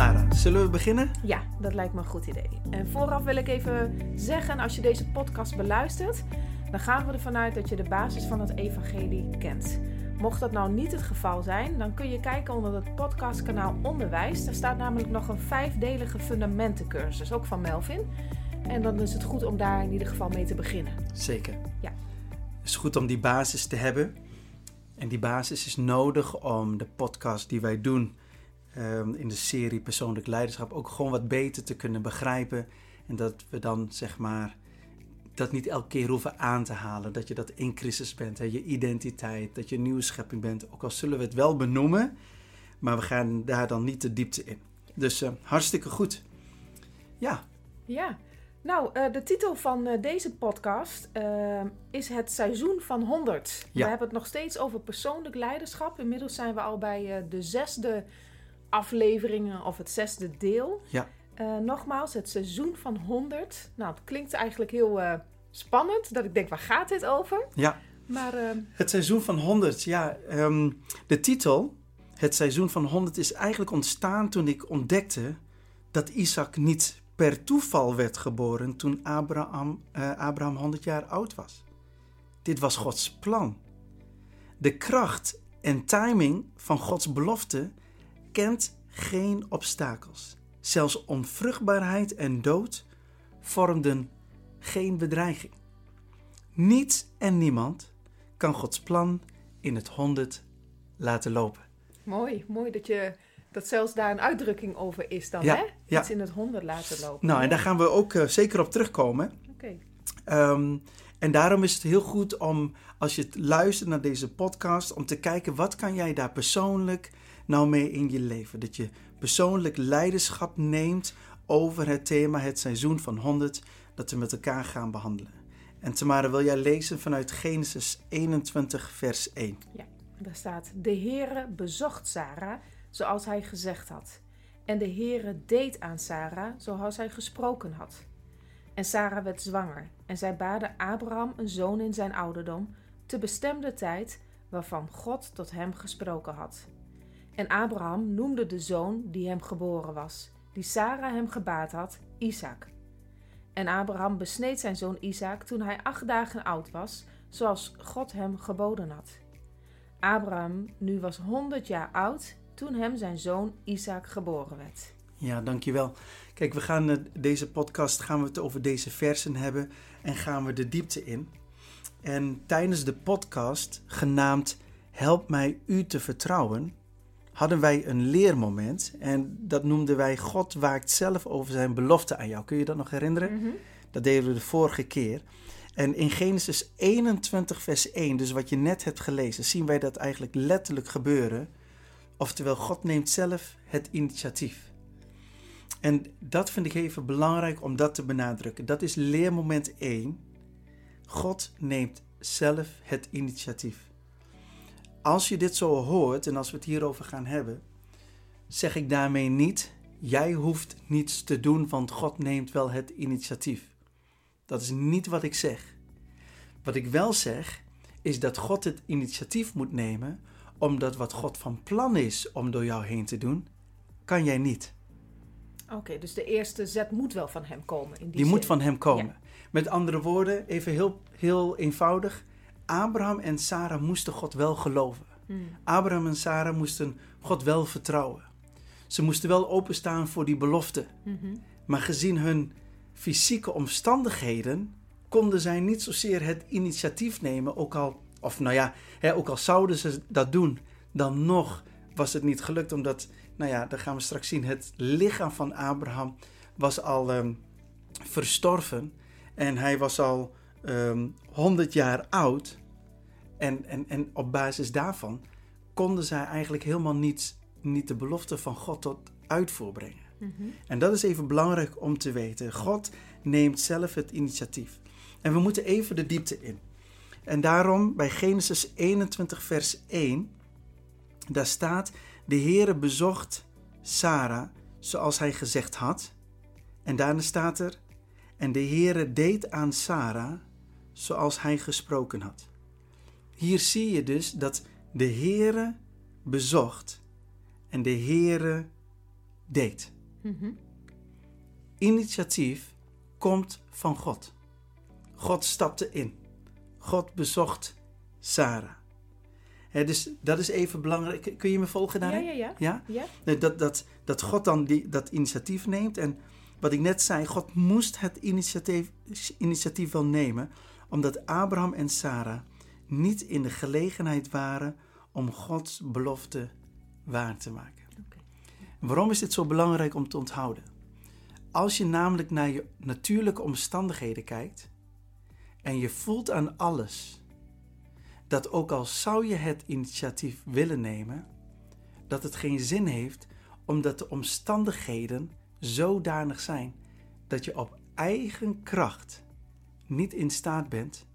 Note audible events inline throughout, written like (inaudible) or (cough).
Tamara, zullen we beginnen? Ja, dat lijkt me een goed idee. En vooraf wil ik even zeggen, als je deze podcast beluistert, dan gaan we ervan uit dat je de basis van het evangelie kent. Mocht dat nou niet het geval zijn, dan kun je kijken onder het podcastkanaal Onderwijs. Daar staat namelijk nog een vijfdelige fundamentencursus, ook van Melvin. En dan is het goed om daar in ieder geval mee te beginnen. Zeker. Ja. Het is goed om die basis te hebben. En die basis is nodig om de podcast die wij doen ehm, in de serie Persoonlijk Leiderschap ook gewoon wat beter te kunnen begrijpen. En dat we dan zeg maar dat niet elke keer hoeven aan te halen. Dat je dat in Christus bent, hè? je identiteit, dat je een nieuwe schepping bent. Ook al zullen we het wel benoemen, maar we gaan daar dan niet de diepte in. Dus eh, hartstikke goed. Ja, Ja, nou, eh, de titel van eh, deze podcast is Het Seizoen van 100. Ja. We hebben het nog steeds over persoonlijk leiderschap. Inmiddels zijn we al bij de zesde afleveringen of het zesde deel. ja, Eh, nogmaals, het seizoen van 100. Nou, het klinkt eigenlijk heel eh, spannend. Dat ik denk, waar gaat dit over? ja. Maar eh, Het seizoen van 100, ja. ehm, de titel, het seizoen van 100, is eigenlijk ontstaan toen ik ontdekte dat Isaac niet per toeval werd geboren toen Abraham, eh, Abraham 100 jaar oud was. Dit was Gods plan. De kracht en timing van Gods belofte kent geen obstakels. Zelfs onvruchtbaarheid en dood vormden geen bedreiging. Niets en niemand kan Gods plan in het honderd laten lopen. mooi, mooi dat je dat zelfs daar een uitdrukking over is dan, Ja, hè? ja. Iets in het 100 laten lopen. Nou, en daar gaan we ook eh, zeker op terugkomen. Oké. Ehm, en daarom is het heel goed om, als je luistert naar deze podcast, om te kijken wat kan jij daar persoonlijk nou mee in je leven. Dat je persoonlijk leiderschap neemt over het thema het seizoen van 100 dat we met elkaar gaan behandelen. En Tamara, wil jij lezen vanuit Genesis 21, vers 1? Daar staat: De Heere bezocht Sarah zoals hij gezegd had. En de Heere deed aan Sarah zoals hij gesproken had. En Sarah werd zwanger en zij baarde Abraham een zoon in zijn ouderdom, te bestemde tijd waarvan God tot hem gesproken had. En Abraham noemde de zoon die hem geboren was, die Sarah hem gebaard had, Isaac. En Abraham besneed zijn zoon Isaac toen hij acht dagen oud was, zoals God hem geboden had. Abraham nu was 100 jaar oud toen hem zijn zoon Isaac geboren werd. Ja, dankjewel. Kijk, we gaan eh, deze podcast gaan we het over deze versen hebben en gaan we de diepte in. En tijdens de podcast genaamd Help mij u te vertrouwen, hadden wij een leermoment en dat noemden wij God waakt zelf over zijn belofte aan jou. Kun je dat nog herinneren? Dat deden we de vorige keer. En in Genesis 21, vers 1, dus wat je net hebt gelezen, zien wij dat eigenlijk letterlijk gebeuren. Oftewel, God neemt zelf het initiatief. En dat vind ik even belangrijk om dat te benadrukken. Dat is leermoment 1. God neemt zelf het initiatief. Als je dit zo hoort en als we het hierover gaan hebben, zeg ik daarmee niet: jij hoeft niets te doen, want God neemt wel het initiatief. Dat is niet wat ik zeg. Wat ik wel zeg, is dat God het initiatief moet nemen, omdat wat God van plan is om door jou heen te doen, kan jij niet. Oké, dus de eerste zet moet wel van hem komen. In die, Die moet van hem komen. Met andere woorden, even heel, heel eenvoudig. Abraham en Sarah moesten God wel geloven. Hmm. Abraham en Sarah moesten God wel vertrouwen. Ze moesten wel openstaan voor die belofte. Mhm. Maar gezien hun fysieke omstandigheden konden zij niet zozeer het initiatief nemen, ook al, of nou ja, hè, ook al zouden ze dat doen, dan nog was het niet gelukt, omdat, nou ja, dat gaan we straks zien, het lichaam van Abraham was al ehm, verstorven en hij was al ehm 100 jaar oud. En, en, en op basis daarvan konden zij eigenlijk helemaal niet, niet de belofte van God tot uitvoer brengen. Mhm. En dat is even belangrijk om te weten. God neemt zelf het initiatief. En we moeten even de diepte in. En daarom bij Genesis 21, vers 1, daar staat: De Heere bezocht Sarah zoals hij gezegd had. En daarna staat er: En de Heere deed aan Sarah zoals hij gesproken had. Hier zie je dus dat de Heere bezocht en de Heere deed. Mhm. Initiatief komt van God. God stapte in. God bezocht Sarah. Dus dat is even belangrijk. Kun je me volgen daarin? ja, ja. Ja? Ja? Dat, dat, dat God dan die, dat initiatief neemt. En wat ik net zei, God moest het initiatief, initiatief wel nemen. Omdat Abraham en Sarah niet in de gelegenheid waren om Gods belofte waar te maken. Waarom is dit zo belangrijk om te onthouden? Als je namelijk naar je natuurlijke omstandigheden kijkt en je voelt aan alles dat ook al zou je het initiatief willen nemen, dat het geen zin heeft omdat de omstandigheden zodanig zijn dat je op eigen kracht niet in staat bent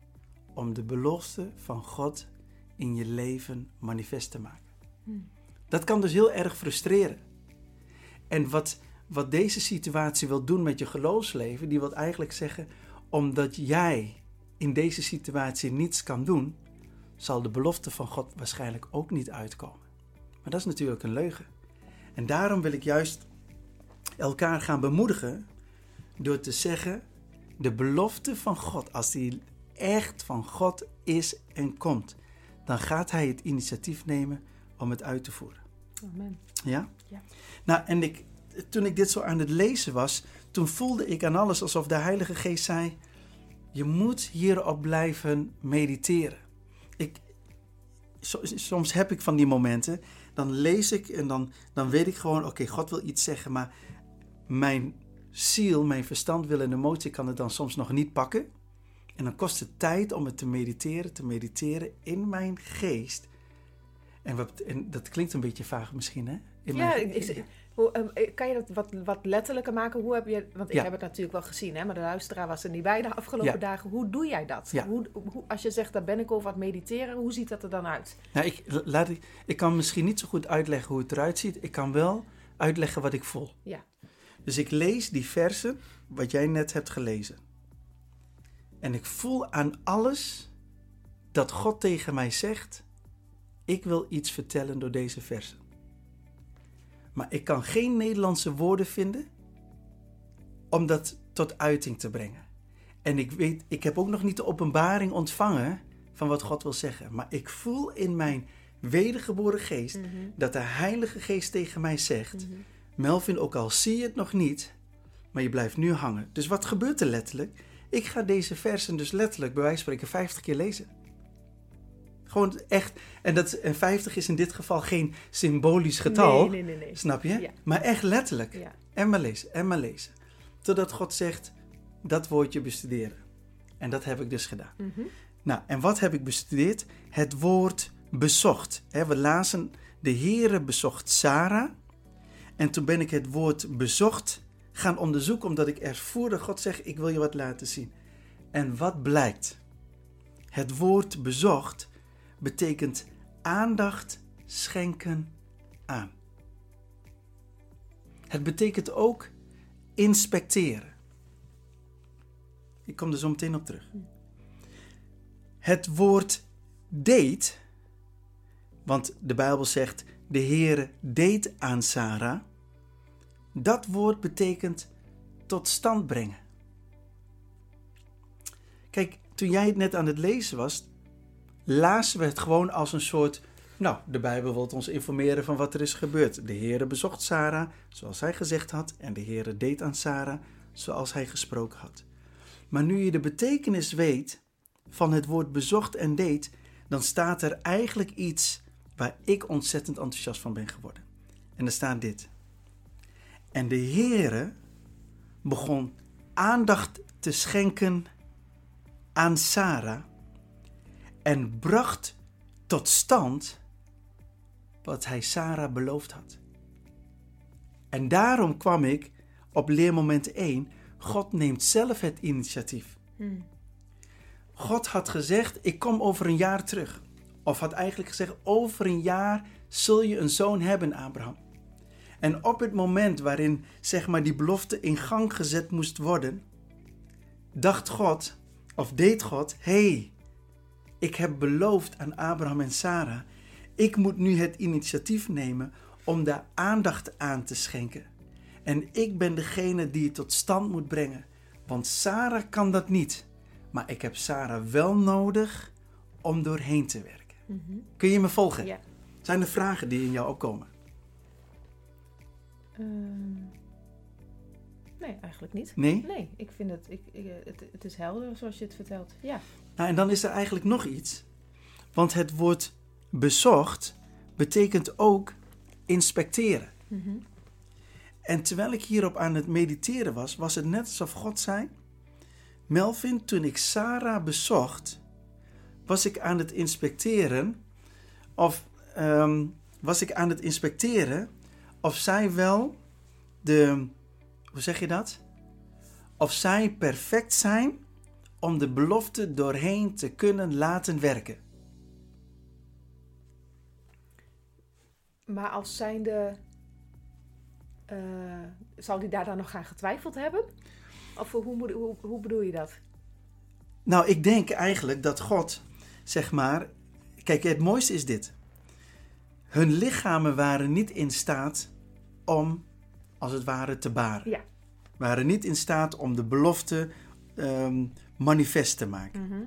om de belofte van God in je leven manifest te maken. Hmm. Dat kan dus heel erg frustreren. En wat, wat deze situatie wil doen met je geloofsleven, die wil eigenlijk zeggen, omdat jij in deze situatie niets kan doen, zal de belofte van God waarschijnlijk ook niet uitkomen. Maar dat is natuurlijk een leugen. En daarom wil ik juist elkaar gaan bemoedigen door te zeggen, de belofte van God, als die echt van God is en komt, dan gaat Hij het initiatief nemen om het uit te voeren. Amen. Ja? Ja. Nou, en ik, toen ik dit zo aan het lezen was, toen voelde ik aan alles alsof de Heilige Geest zei: Je moet hierop blijven mediteren. Ik, so- soms heb ik van die momenten, dan lees ik en dan, dan weet ik gewoon: Oké, God wil iets zeggen, maar mijn ziel, mijn verstand, wil en emotie kan het dan soms nog niet pakken. En dan kost het tijd om het te mediteren, te mediteren in mijn geest. En, wat, en dat klinkt een beetje vaag misschien, hè? In Ja, mijn- ik- hoe, ehm, kan je dat wat, wat letterlijker maken? Hoe heb je, want ik Ja. heb het natuurlijk wel gezien, hè, maar de luisteraar was er niet bij de afgelopen Ja. dagen. Hoe doe jij dat? Ja. Hoe, hoe, als je zegt, daar ben ik over aan het mediteren, hoe ziet dat er dan uit? Nou, ik, laat ik, ik kan misschien niet zo goed uitleggen hoe het eruit ziet. Ik kan wel uitleggen wat ik voel. Ja. Dus ik lees die versen wat jij net hebt gelezen. En ik voel aan alles dat God tegen mij zegt: Ik wil iets vertellen door deze versen. Maar ik kan geen Nederlandse woorden vinden om dat tot uiting te brengen. En ik weet, ik heb ook nog niet de openbaring ontvangen van wat God wil zeggen. Maar ik voel in mijn wedergeboren geest Mhm. dat de Heilige Geest tegen mij zegt: Mhm. Melvin, ook al zie je het nog niet, maar je blijft nu hangen. Dus wat gebeurt er letterlijk? Ik ga deze versen dus letterlijk, bij wijze van spreken, 50 keer lezen. Gewoon echt. En, dat, en 50 is in dit geval geen symbolisch getal. Nee, nee, nee. Snap je? Ja. Maar echt letterlijk. Ja. En maar lezen, en maar lezen. Totdat God zegt, dat woordje bestuderen. En dat heb ik dus gedaan. Mhm. Nou, en wat heb ik bestudeerd? Het woord bezocht. We lazen, de Heere bezocht Sarah. En toen ben ik het woord bezocht gaan onderzoeken, omdat ik ervoer dat God zegt, ik wil je wat laten zien. En wat blijkt? Het woord bezocht betekent aandacht schenken aan. Het betekent ook inspecteren. Ik kom er zo meteen op terug. Het woord deed, want de Bijbel zegt, de Heere deed aan Sarah. Dat woord betekent tot stand brengen. Kijk, toen jij het net aan het lezen was, lazen we het gewoon als een soort. Nou, de Bijbel wil ons informeren van wat er is gebeurd. De Heere bezocht Sarah, zoals hij gezegd had, en de Heere deed aan Sarah, zoals hij gesproken had. Maar nu je de betekenis weet van het woord bezocht en deed, dan staat er eigenlijk iets waar ik ontzettend enthousiast van ben geworden. En er staat dit. En de Heere begon aandacht te schenken aan Sarah en bracht tot stand wat hij Sarah beloofd had. En daarom kwam ik op leermoment 1. God neemt zelf het initiatief. Hmm. God had gezegd: Ik kom over een jaar terug. Of had eigenlijk gezegd: Over een jaar zul je een zoon hebben, Abraham. En op het moment waarin zeg maar, die belofte in gang gezet moest worden, dacht God, of deed God: hey, ik heb beloofd aan Abraham en Sarah. Ik moet nu het initiatief nemen om daar aandacht aan te schenken. En ik ben degene die het tot stand moet brengen. Want Sarah kan dat niet. Maar ik heb Sarah wel nodig om doorheen te werken. Kun je me volgen? Ja. Zijn er vragen die in jou opkomen? Ehm, nee, eigenlijk niet. Nee? Nee, ik vind het, ik, ik, het, het is helder zoals je het vertelt. Ja. Nou, en dan is er eigenlijk nog iets. Want het woord bezocht betekent ook inspecteren. Mhm. En terwijl ik hierop aan het mediteren was, was het net alsof God zei: Melvin, toen ik Sarah bezocht, was ik aan het inspecteren. Of ehm, was ik aan het inspecteren of zij wel de. Hoe zeg je dat? Of zij perfect zijn om de belofte doorheen te kunnen laten werken. Maar als zijnde, eh zal hij daar dan nog aan getwijfeld hebben? Of hoe, hoe, hoe bedoel je dat? Nou, ik denk eigenlijk dat God, zeg maar. Kijk, het mooiste is dit. Hun lichamen waren niet in staat om, als het ware, te baren. Ja. Waren niet in staat om de belofte ehm, manifest te maken. Mhm.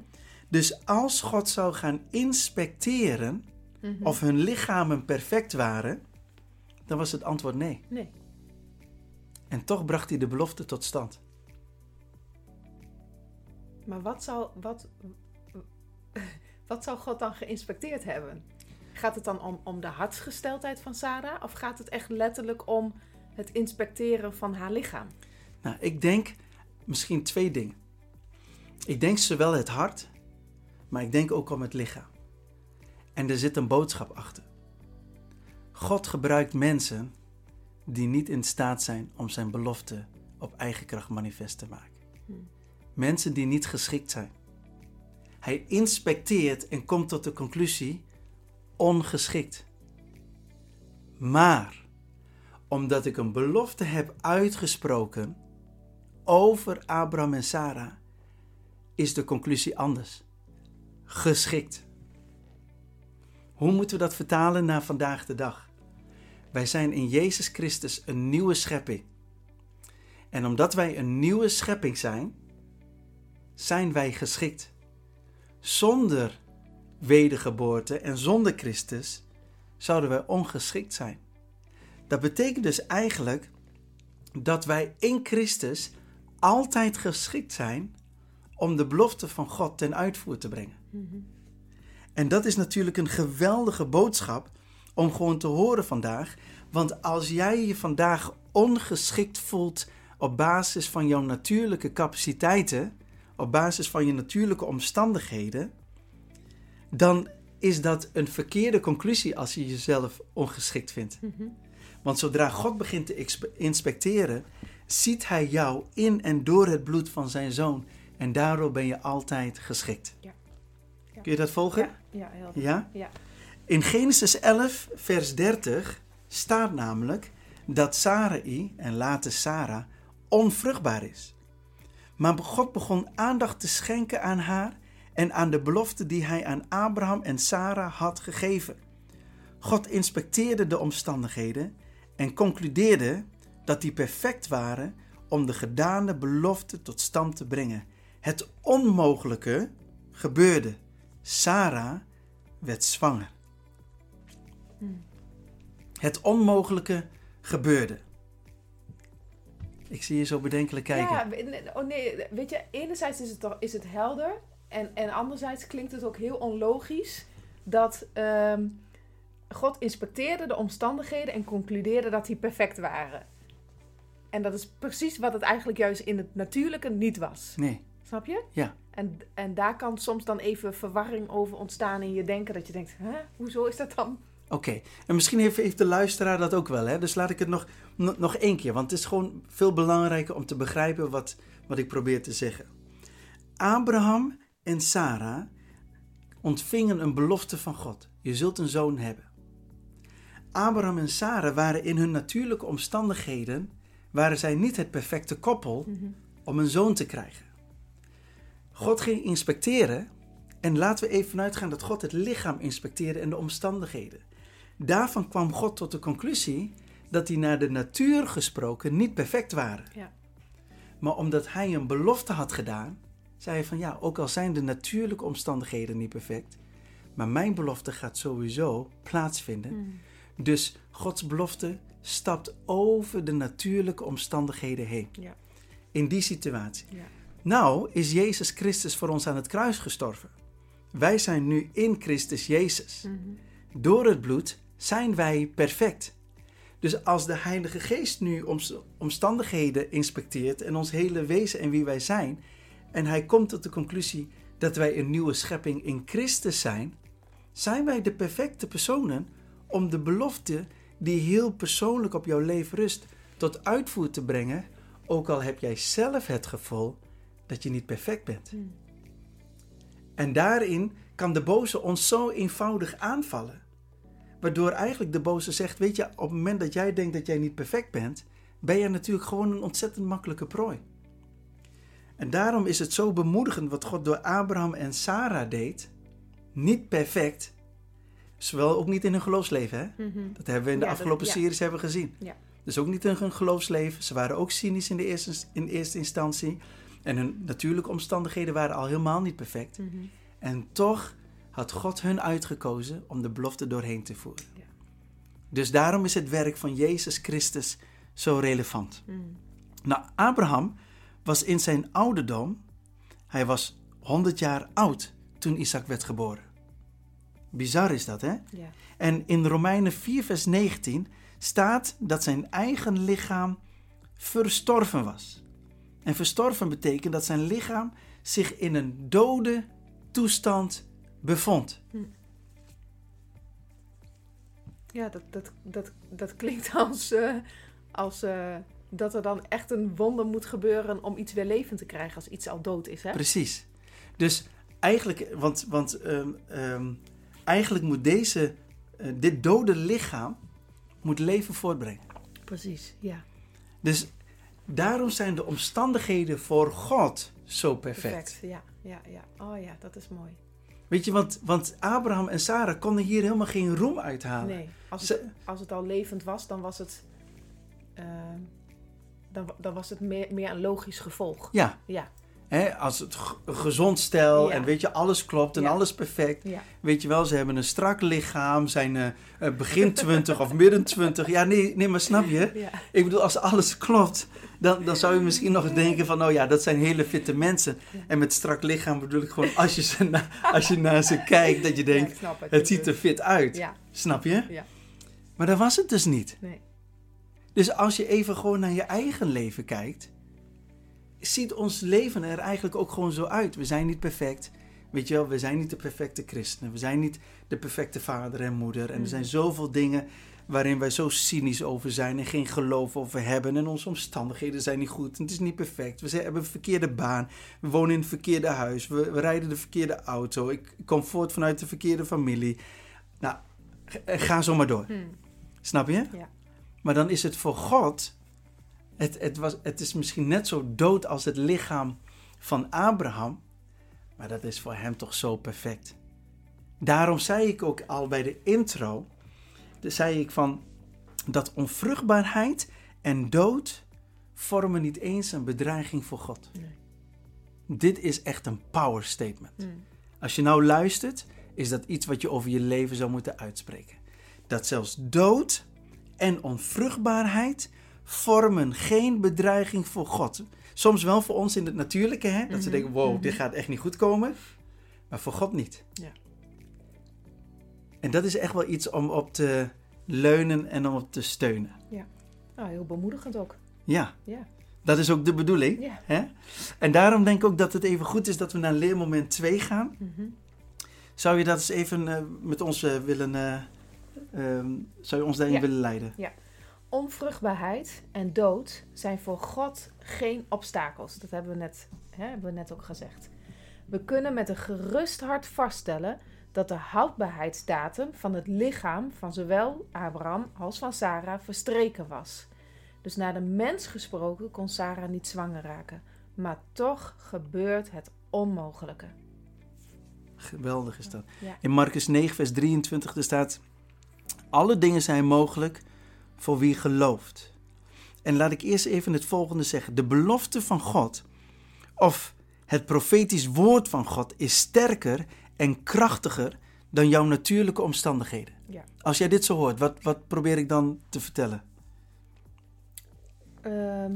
Dus als God zou gaan inspecteren Mhm. of hun lichamen perfect waren, dan was het antwoord nee. Nee. En toch bracht hij de belofte tot stand. Maar wat zou, wat, (laughs) wat zou God dan geïnspecteerd hebben? Gaat het dan om, om de hartsgesteldheid van Sarah? Of gaat het echt letterlijk om het inspecteren van haar lichaam? Nou, ik denk misschien twee dingen. Ik denk zowel het hart, maar ik denk ook om het lichaam. En er zit een boodschap achter. God gebruikt mensen die niet in staat zijn om zijn belofte op eigen kracht manifest te maken. Mensen die niet geschikt zijn. Hij inspecteert en komt tot de conclusie ongeschikt. Maar omdat ik een belofte heb uitgesproken over Abraham en Sarah, is de conclusie anders. Geschikt. Hoe moeten we dat vertalen naar vandaag de dag? Wij zijn in Jezus Christus een nieuwe schepping. En omdat wij een nieuwe schepping zijn, zijn wij geschikt. Zonder wedergeboorte en zonder Christus zouden wij ongeschikt zijn. Dat betekent dus eigenlijk dat wij in Christus altijd geschikt zijn om de belofte van God ten uitvoer te brengen. En dat is natuurlijk een geweldige boodschap om gewoon te horen vandaag. Want als jij je vandaag ongeschikt voelt op basis van jouw natuurlijke capaciteiten, op basis van je natuurlijke omstandigheden, dan is dat een verkeerde conclusie als je jezelf ongeschikt vindt. Want zodra God begint te inspecteren, ziet Hij jou in en door het bloed van zijn zoon. En daardoor ben je altijd geschikt. Ja. Ja. Kun je dat volgen? Ja, ja, helder. Ja? Ja. In Genesis 11, vers 30 staat namelijk dat Sarai en later Sarah onvruchtbaar is. Maar God begon aandacht te schenken aan haar en aan de belofte die hij aan Abraham en Sarah had gegeven. God inspecteerde de omstandigheden en concludeerde dat die perfect waren om de gedane belofte tot stand te brengen. Het onmogelijke gebeurde. Sarah werd zwanger. Het onmogelijke gebeurde. Ik zie je zo bedenkelijk kijken. Ja, oh nee, weet je, enerzijds is het, toch, is het helder en, en anderzijds klinkt het ook heel onlogisch dat ehm, God inspecteerde de omstandigheden en concludeerde dat die perfect waren. En dat is precies wat het eigenlijk juist in het natuurlijke niet was. Nee, Snap je? ja. En, en daar kan soms dan even verwarring over ontstaan in je denken. Dat je denkt, hè, hoezo is dat dan? Oké, en misschien heeft, heeft de luisteraar dat ook wel, hè? Dus laat ik het nog, nog, nog één keer, want het is gewoon veel belangrijker om te begrijpen wat, wat ik probeer te zeggen. Abraham en Sarah ontvingen een belofte van God. Je zult een zoon hebben. Abraham en Sarah waren in hun natuurlijke omstandigheden, waren zij niet het perfecte koppel om een zoon te krijgen. God ging inspecteren en laten we even vanuitgaan dat God het lichaam inspecteerde en de omstandigheden. Daarvan kwam God tot de conclusie dat die naar de natuur gesproken niet perfect waren. Ja. Maar omdat hij een belofte had gedaan, zei hij van ja, ook al zijn de natuurlijke omstandigheden niet perfect, maar mijn belofte gaat sowieso plaatsvinden. Mm. Dus Gods belofte stapt over de natuurlijke omstandigheden heen. Ja. In die situatie. Ja. Nou is Jezus Christus voor ons aan het kruis gestorven. Wij zijn nu in Christus Jezus. Mhm. Door het bloed zijn wij perfect. Dus als de Heilige Geest nu oms- omstandigheden inspecteert en ons hele wezen en wie wij zijn, en hij komt tot de conclusie dat wij een nieuwe schepping in Christus zijn, zijn wij de perfecte personen om de belofte die heel persoonlijk op jouw leven rust tot uitvoer te brengen, ook al heb jij zelf het gevoel dat je niet perfect bent. Mm. En daarin kan de boze ons zo eenvoudig aanvallen. Waardoor eigenlijk de boze zegt: Weet je, op het moment dat jij denkt dat jij niet perfect bent, ben jij natuurlijk gewoon een ontzettend makkelijke prooi. En daarom is het zo bemoedigend wat God door Abraham en Sarah deed. Niet perfect, zowel ook niet in hun geloofsleven. Hè? Mhm. Dat hebben we in de Ja, dat- afgelopen ja. series hebben gezien. Ja. Dus ook niet in hun geloofsleven. Ze waren ook cynisch in, de eerste, in eerste instantie. En hun natuurlijke omstandigheden waren al helemaal niet perfect. Mhm. En toch had God hun uitgekozen om de belofte doorheen te voeren. Ja. Dus daarom is het werk van Jezus Christus zo relevant. Mm. Nou, Abraham was in zijn ouderdom, hij was 100 jaar oud toen Isaac werd geboren. Bizar is dat, hè? Ja. En in Romeinen 4, vers 19 staat dat zijn eigen lichaam verstorven was. En verstorven betekent dat zijn lichaam zich in een dode toestand bevond. Ja, dat, dat, dat, dat klinkt als, eh, als eh, dat er dan echt een wonder moet gebeuren om iets weer levend te krijgen als iets al dood is. Hè? Precies. Dus eigenlijk, want, want ehm, ehm, eigenlijk moet deze, eh, dit dode lichaam moet leven voortbrengen. Precies, ja. Dus daarom zijn de omstandigheden voor God zo perfect. Ja, ja, ja. Oh ja, dat is mooi. Weet je, want, want Abraham en Sarah konden hier helemaal geen roem uithalen. Nee, als het, Ze- als het al levend was, dan was het, eh, dan, dan was het meer, meer een logisch gevolg. Ja, Ja, als het gezond stel Ja. en weet je, alles klopt en Ja. alles perfect. ja, Weet je wel, ze hebben een strak lichaam, zijn eh, eh, begin 20 of midden 20. Ja, nee, nee, maar snap je? Ik bedoel, als alles klopt, dan, dan zou je misschien nog eens denken van, oh ja, dat zijn hele fitte mensen. En met strak lichaam bedoel ik gewoon, als je, ze na- als je naar ze kijkt, dat je denkt, het. het ziet er fit uit. Snap je? Ja. Maar dat was het dus niet. nee. Dus als je even gewoon naar je eigen leven kijkt, ziet ons leven er eigenlijk ook gewoon zo uit. We zijn niet perfect. Weet je wel, we zijn niet de perfecte christenen. We zijn niet de perfecte vader en moeder. En er Mm. zijn zoveel dingen waarin wij zo cynisch over zijn en geen geloof over hebben. En onze omstandigheden zijn niet goed. En het is niet perfect. We hebben een verkeerde baan. We wonen in het verkeerde huis. We, we rijden de verkeerde auto. Ik kom voort vanuit de verkeerde familie. Nou, g- ga zo maar door. Hm. Snap je? Ja. Maar dan is het voor God, het, het, was, het is misschien net zo dood als het lichaam van Abraham, maar dat is voor hem toch zo perfect. Daarom zei ik ook al bij de intro, zei ik van dat onvruchtbaarheid en dood vormen niet eens een bedreiging voor God. Nee. Dit is echt een power statement. Hm. Als je nou luistert, is dat iets wat je over je leven zou moeten uitspreken. Dat zelfs dood en onvruchtbaarheid vormen geen bedreiging voor God. Soms wel voor ons in het natuurlijke, hè? dat ze Mhm, denken, wow, mhm. dit gaat echt niet goed komen. Maar voor God niet. Ja. En dat is echt wel iets om op te leunen en om op te steunen. Nou, heel bemoedigend ook. Ja, Ja. dat is ook de bedoeling. Ja. Hè? En daarom denk ik ook dat het even goed is dat we naar leermoment 2 gaan. Mhm. Zou je dat eens even eh, met ons eh, willen, eh, ehm, zou je ons daarin Ja. willen leiden? Onvruchtbaarheid en dood zijn voor God geen obstakels. Dat hebben we net, hè, hebben we net ook gezegd. We kunnen met een gerust hart vaststellen dat de houdbaarheidsdatum van het lichaam van zowel Abraham als van Sarah verstreken was. Dus naar de mens gesproken kon Sarah niet zwanger raken. Maar toch gebeurt het onmogelijke. Geweldig is dat. Ja. In Marcus 9, vers 23 er staat: Alle dingen zijn mogelijk voor wie gelooft. En laat ik eerst even het volgende zeggen. De belofte van God, of het profetisch woord van God, is sterker en krachtiger dan jouw natuurlijke omstandigheden. Ja. Als jij dit zo hoort, wat, wat probeer ik dan te vertellen? Ehm,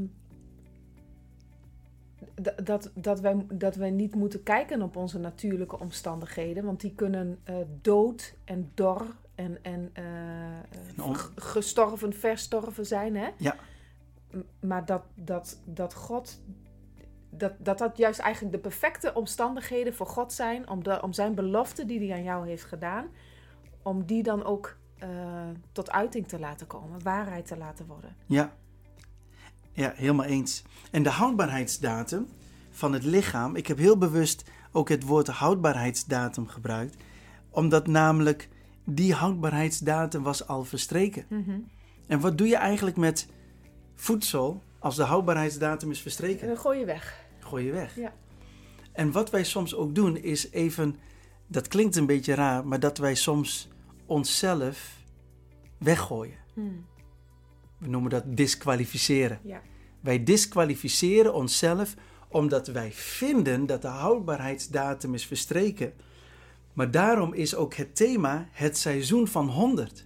dat, dat, wij, dat wij niet moeten kijken op onze natuurlijke omstandigheden, want die kunnen eh, dood en dor en, en eh, gestorven, verstorven zijn. Hè? Ja. M- Maar dat, dat, dat God, dat, dat dat juist eigenlijk de perfecte omstandigheden voor God zijn om, de, om zijn belofte die hij aan jou heeft gedaan, om die dan ook eh, tot uiting te laten komen, waarheid te laten worden. Ja. Ja, helemaal eens. En de houdbaarheidsdatum van het lichaam, ik heb heel bewust ook het woord houdbaarheidsdatum gebruikt, omdat namelijk die houdbaarheidsdatum was al verstreken. En wat doe je eigenlijk met voedsel als de houdbaarheidsdatum is En verstreken? dan gooi je weg. Gooi je weg. Ja. En wat wij soms ook doen is even, dat klinkt een beetje raar, maar dat wij soms onszelf weggooien. We noemen dat disqualificeren. Ja. Wij disqualificeren onszelf omdat wij vinden dat de houdbaarheidsdatum is verstreken. Maar daarom is ook het thema het seizoen van 100.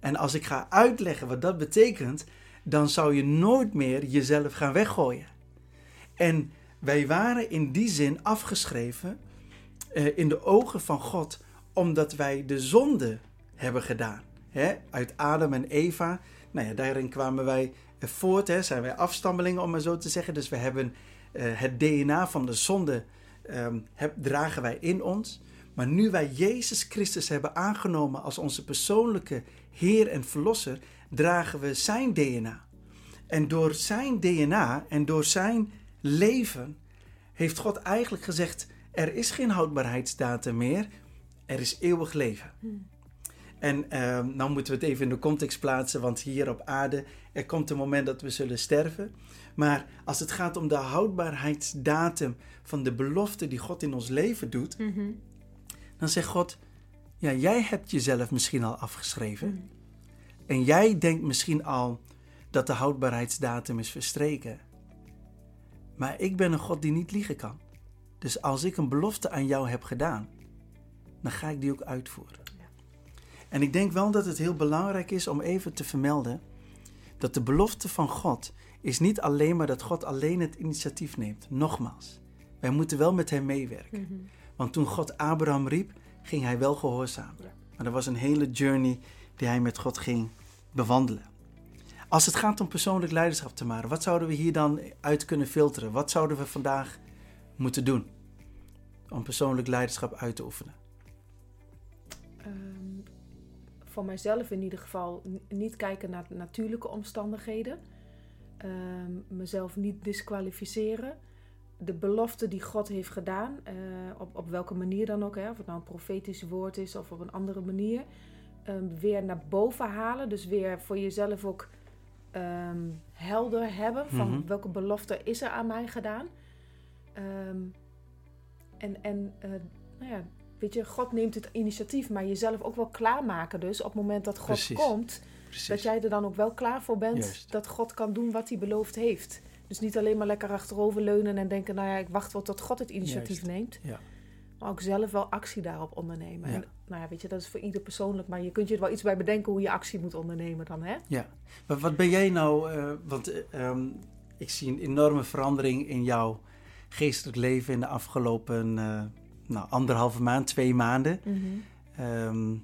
En als ik ga uitleggen wat dat betekent, dan zou je nooit meer jezelf gaan weggooien. En wij waren in die zin afgeschreven eh, in de ogen van God, omdat wij de zonde hebben gedaan. Hè? Uit Adam en Eva, nou ja, daarin kwamen wij eh, voort, hè? zijn wij afstammelingen om maar zo te zeggen. Dus we hebben eh, het DNA van de zonde, ehm, heb, dragen wij in ons. Maar nu wij Jezus Christus hebben aangenomen als onze persoonlijke Heer en Verlosser, dragen we zijn DNA. En door zijn DNA en door zijn leven heeft God eigenlijk gezegd: er is geen houdbaarheidsdatum meer, er is eeuwig leven. En ehm nou moeten we het even in de context plaatsen, want hier op aarde, er komt een moment dat we zullen sterven. Maar als het gaat om de houdbaarheidsdatum van de belofte die God in ons leven doet, dan zegt God: Ja, jij hebt jezelf misschien al afgeschreven. En jij denkt misschien al dat de houdbaarheidsdatum is verstreken. Maar ik ben een God die niet liegen kan. Dus als ik een belofte aan jou heb gedaan, dan ga ik die ook uitvoeren. En ik denk wel dat het heel belangrijk is om even te vermelden dat de belofte van God is niet alleen maar dat God alleen het initiatief neemt. Nogmaals, wij moeten wel met hem meewerken. Want toen God Abraham riep, ging hij wel gehoorzamen. Maar er was een hele journey die hij met God ging bewandelen. Als het gaat om persoonlijk leiderschap te maken, wat zouden we hier dan uit kunnen filteren? Wat zouden we vandaag moeten doen om persoonlijk leiderschap uit te oefenen? Ehm, voor mijzelf in ieder geval niet kijken naar natuurlijke omstandigheden. Ehm, mezelf niet disqualificeren. De belofte die God heeft gedaan, eh, op, op welke manier dan ook, hè, of het nou een profetisch woord is of op een andere manier, ehm, weer naar boven halen. Dus weer voor jezelf ook ehm, helder hebben van Mhm. welke belofte is er aan mij gedaan. Ehm, en en eh, nou ja, weet je, God neemt het initiatief, maar jezelf ook wel klaarmaken. Dus op het moment dat God Precies. komt, Precies. dat jij er dan ook wel klaar voor bent Juist. dat God kan doen wat hij beloofd heeft. Dus niet alleen maar lekker achterover leunen en denken, nou ja, ik wacht wel tot God het initiatief Juist. neemt. Ja. Maar ook zelf wel actie daarop ondernemen. Ja. En, nou ja, weet je, dat is voor ieder persoonlijk, maar je kunt je er wel iets bij bedenken hoe je actie moet ondernemen dan, hè? Ja, maar wat ben jij nou? eh, want eh, ehm, ik zie een enorme verandering in jouw geestelijk leven in de afgelopen eh, nou, anderhalve maand, twee maanden. Ehm,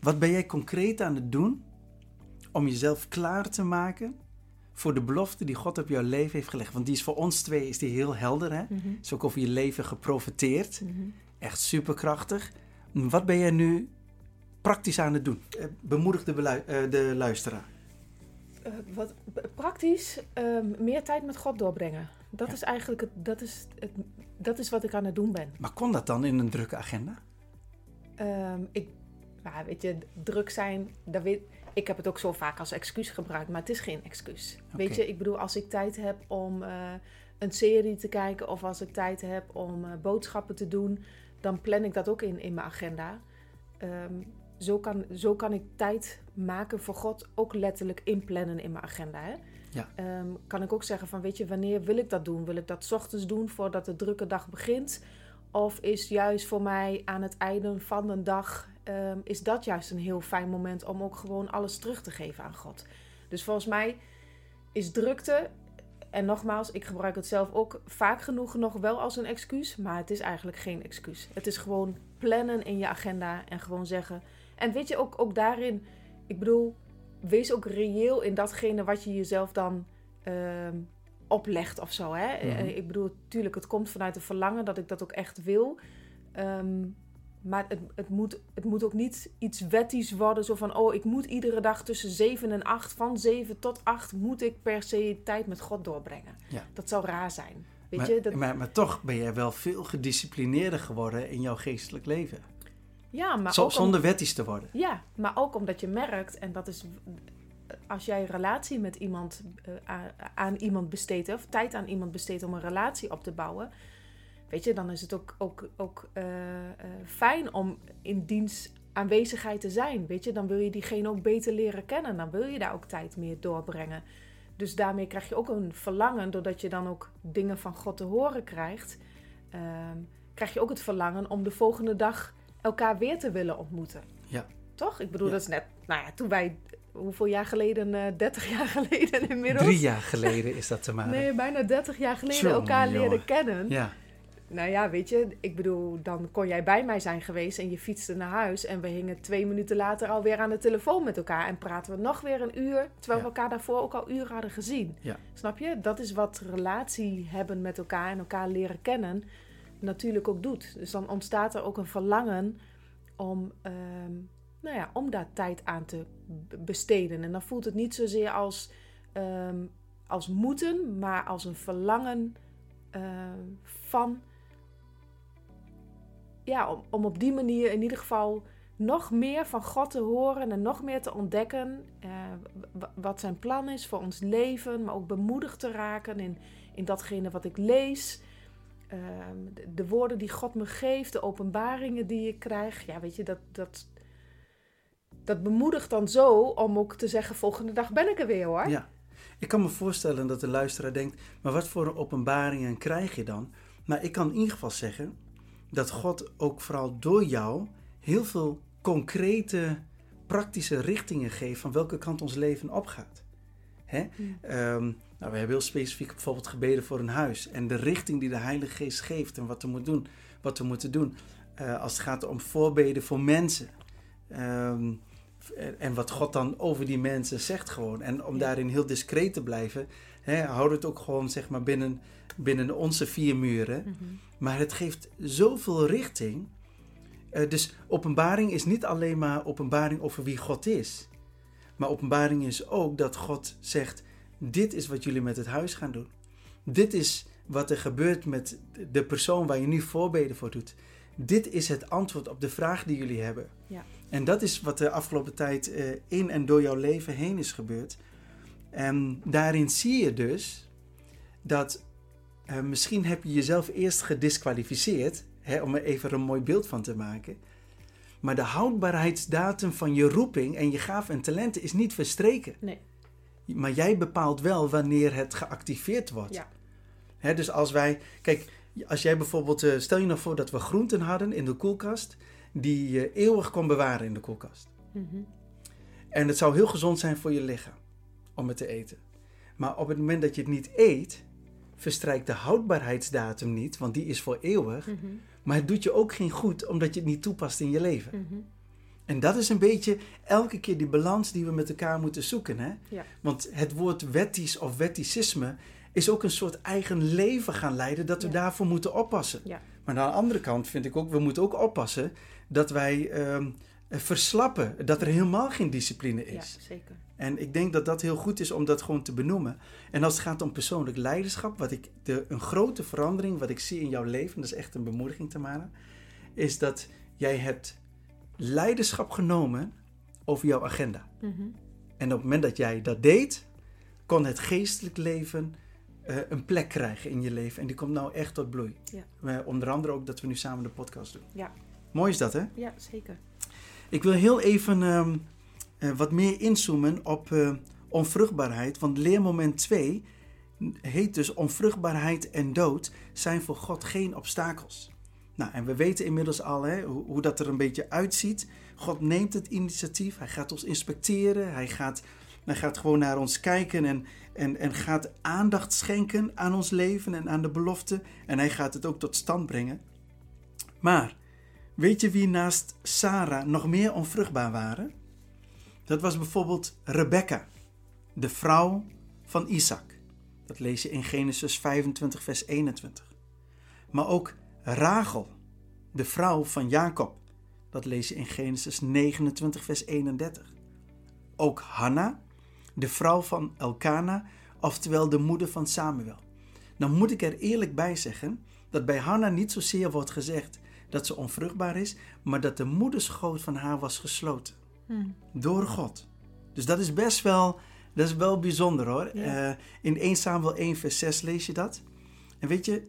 wat ben jij concreet aan het doen om jezelf klaar te maken voor de belofte die God op jouw leven heeft gelegd? Want die is voor ons twee is die heel helder, hè? Mhm. Is ook over je leven geprofiteerd. Mhm. Echt superkrachtig. Wat ben jij nu praktisch aan het doen? Eh, Bemoedig de, eh, de luisteraar. Eh, wat praktisch, ehm, meer tijd met God doorbrengen. Dat Ja. is eigenlijk het, dat is het, dat is wat ik aan het doen ben. Maar kon dat dan in een drukke agenda? Ehm, ik, ja, weet je, druk zijn, dat weet, ik heb het ook zo vaak als excuus gebruikt, maar het is geen excuus. Weet je, ik bedoel, als ik tijd heb om eh, een serie te kijken of als ik tijd heb om eh, boodschappen te doen, dan plan ik dat ook in, in mijn agenda. Ehm, zo kan, zo kan ik tijd maken voor God ook letterlijk inplannen in mijn agenda. Hè? Ja. Ehm, kan ik ook zeggen van, weet je, wanneer wil ik dat doen? Wil ik dat 's ochtends doen voordat de drukke dag begint? Of is juist voor mij aan het einde van de dag, ehm, is dat juist een heel fijn moment om ook gewoon alles terug te geven aan God? Dus volgens mij is drukte, en nogmaals, ik gebruik het zelf ook vaak genoeg nog wel als een excuus, maar het is eigenlijk geen excuus. Het is gewoon plannen in je agenda en gewoon zeggen. En weet je, ook, ook daarin, ik bedoel, wees ook reëel in datgene wat je jezelf dan ehm, oplegt of zo. Hè? Mhm. Ik bedoel, tuurlijk, het komt vanuit een verlangen dat ik dat ook echt wil. Ehm, maar het, het, moet, het moet ook niet iets wettisch worden. Zo van, oh, ik moet iedere dag tussen 7 en 8, van 7 tot 8, moet ik per se tijd met God doorbrengen. Ja. Dat zou raar zijn. Weet maar, je? Dat, maar, maar toch ben jij wel veel gedisciplineerder geworden in jouw geestelijk leven. ja, maar Zo- ook om- zonder wettisch te worden. Ja, maar ook omdat je merkt, en dat is als jij een relatie met iemand eh, aan iemand besteedt, of tijd aan iemand besteedt om een relatie op te bouwen, weet je, dan is het ook, ook, ook eh, eh, fijn om in diens aanwezigheid te zijn. Weet je, dan wil je diegene ook beter leren kennen, dan wil je daar ook tijd meer doorbrengen. Dus daarmee krijg je ook een verlangen, doordat je dan ook dingen van God te horen krijgt, ehm, krijg je ook het verlangen om de volgende dag elkaar weer te willen ontmoeten. Ja. Toch? Ik bedoel, Ja. dat is net, nou ja, toen wij, hoeveel jaar geleden, eh 30 jaar (laughs) geleden inmiddels? Drie jaar geleden is dat te maken. Nee, bijna 30 jaar geleden elkaar leren kennen. Ja, Nou ja, weet je, ik bedoel, dan kon jij bij mij zijn geweest en je fietste naar huis. En we hingen twee minuten later alweer aan de telefoon met elkaar. En praten we nog weer een uur, terwijl Ja. we elkaar daarvoor ook al uren hadden gezien. Ja. Snap je? Dat is wat relatie hebben met elkaar en elkaar leren kennen natuurlijk ook doet. Dus dan ontstaat er ook een verlangen om, ehm, nou ja, om daar tijd aan te besteden. En dan voelt het niet zozeer als, ehm, als moeten, maar als een verlangen ehm, van ja, om, om op die manier in ieder geval nog meer van God te horen en nog meer te ontdekken eh, wat zijn plan is voor ons leven, maar ook bemoedigd te raken in, in datgene wat ik lees. Ehm, de, de woorden die God me geeft, de openbaringen die ik krijg. Ja, weet je, dat, dat, dat bemoedigt dan zo om ook te zeggen: volgende dag ben ik er weer hoor. ja. Ik kan me voorstellen dat de luisteraar denkt, maar wat voor openbaringen krijg je dan? Maar ik kan in ieder geval zeggen dat God ook vooral door jou heel veel concrete, praktische richtingen geeft van welke kant ons leven opgaat. Hè? Ehm, nou, we hebben heel specifiek bijvoorbeeld gebeden voor een huis. En de richting die de Heilige Geest geeft en wat we moeten doen. Wat we moeten doen. Eh, als het gaat om voorbeden voor mensen. Ehm, en- en wat God dan over die mensen zegt gewoon. En om daarin heel discreet te blijven. Hè, houd het ook gewoon zeg maar binnen, binnen onze vier muren. Mhm. Maar het geeft zoveel richting. Eh, dus openbaring is niet alleen maar openbaring over wie God is. Maar openbaring is ook dat God zegt: Dit is wat jullie met het huis gaan doen. Dit is wat er gebeurt met de persoon waar je nu voorbeden voor doet. Dit is het antwoord op de vraag die jullie hebben. Ja. En dat is wat de afgelopen tijd eh, in en door jouw leven heen is gebeurd. En daarin zie je dus dat eh, misschien heb je jezelf eerst gedisqualificeerd, hè, om er even een mooi beeld van te maken. Maar de houdbaarheidsdatum van je roeping en je gaven en talenten is niet verstreken. Nee. Maar jij bepaalt wel wanneer het geactiveerd wordt. Ja. Hè, dus als wij, kijk, als jij bijvoorbeeld, eh, stel je nog voor dat we groenten hadden in de koelkast, die je eeuwig kon bewaren in de koelkast. Mhm. En het zou heel gezond zijn voor je lichaam om het te eten. Maar op het moment dat je het niet eet, verstrijkt de houdbaarheidsdatum niet, want die is voor eeuwig. Mhm. Maar het doet je ook geen goed omdat je het niet toepast in je leven. Mhm. En dat is een beetje elke keer die balans die we met elkaar moeten zoeken. Hè? Ja. Want het woord wettisch of wetticisme is ook een soort eigen leven gaan leiden dat we Ja. daarvoor moeten oppassen. Ja. Maar aan de andere kant vind ik ook, we moeten ook oppassen dat wij ehm, verslappen, dat er helemaal geen discipline Ja, is. zeker. En ik denk dat dat heel goed is om dat gewoon te benoemen. En als het gaat om persoonlijk leiderschap, wat ik de, een grote verandering wat ik zie in jouw leven, dat is echt een bemoediging te maken, is dat jij hebt leiderschap genomen over jouw agenda. Mhm. En op het moment dat jij dat deed, kon het geestelijk leven eh, een plek krijgen in je leven. En die komt nou echt tot bloei. Ja. Eh, onder andere ook dat we nu samen de podcast doen. Ja. Mooi is dat, hè? Ja, zeker. Ik wil heel even ehm, eh, wat meer inzoomen op eh, onvruchtbaarheid. Want leermoment 2 heet dus onvruchtbaarheid en dood zijn voor God geen obstakels. Nou, en we weten inmiddels al hè, hoe, hoe dat er een beetje uitziet. God neemt het initiatief, hij gaat ons inspecteren, hij gaat, hij gaat gewoon naar ons kijken en, en, en gaat aandacht schenken aan ons leven en aan de belofte. En hij gaat het ook tot stand brengen. Maar weet je wie naast Sarah nog meer onvruchtbaar waren? Dat was bijvoorbeeld Rebecca, de vrouw van Isaac. Dat lees je in Genesis 25, vers 21. Maar ook Rachel, de vrouw van Jacob. Dat lees je in Genesis 29, vers 31. Ook Hanna, de vrouw van Elkana, oftewel de moeder van Samuel. Dan moet ik er eerlijk bij zeggen dat bij Hanna niet zozeer wordt gezegd dat ze onvruchtbaar is, maar dat de moederschoot van haar was gesloten. Hmm. Door God. Dus dat is best wel, dat is wel bijzonder hoor. Eh, in 1 Samuel 1 vers 6 lees je dat. En weet je,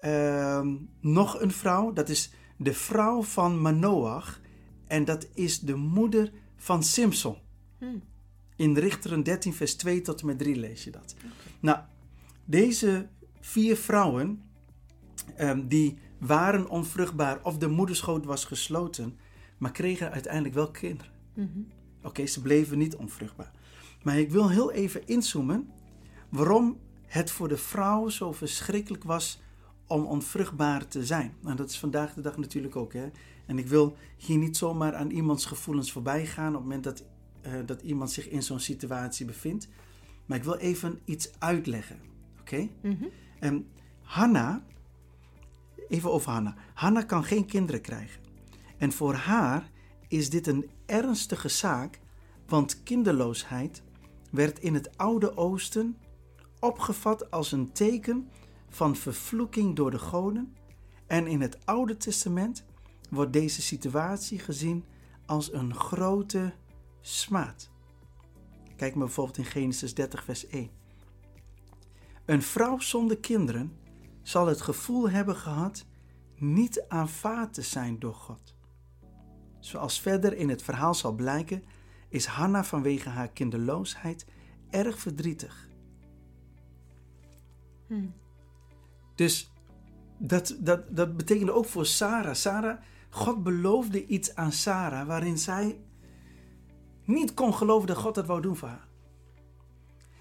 uh, nog een vrouw, dat is de vrouw van Manoach. En dat is de moeder van Simson. Hmm. In Richteren 13 vers 2 tot en met 3 lees je dat. Nou, deze vier vrouwen, um, die waren onvruchtbaar of de moederschoot was gesloten, maar kregen uiteindelijk wel kinderen. Mm Oké, ze bleven niet onvruchtbaar. Maar ik wil heel even inzoomen waarom het voor de vrouw zo verschrikkelijk was om onvruchtbaar te zijn. Nou, dat is vandaag de dag natuurlijk ook. Hè? En ik wil hier niet zomaar aan iemands gevoelens voorbij gaan op het moment dat, uh, dat iemand zich in zo'n situatie bevindt. Maar ik wil even iets uitleggen. Oké? Mhm. En Hanna, even over Hanna. Hanna kan geen kinderen krijgen. En voor haar is dit een ernstige zaak, want kinderloosheid werd in het Oude Oosten opgevat als een teken van vervloeking door de goden en in het Oude Testament wordt deze situatie gezien als een grote smaad. Kijk maar bijvoorbeeld in Genesis 30, vers 1. Een vrouw zonder kinderen zal het gevoel hebben gehad niet aanvaard te zijn door God. Zoals verder in het verhaal zal blijken, is Hanna vanwege haar kinderloosheid erg verdrietig. Hmm. Dus dat, dat, dat betekende ook voor Sarah. Sarah, God beloofde iets aan Sarah waarin zij niet kon geloven dat God dat wou doen voor haar.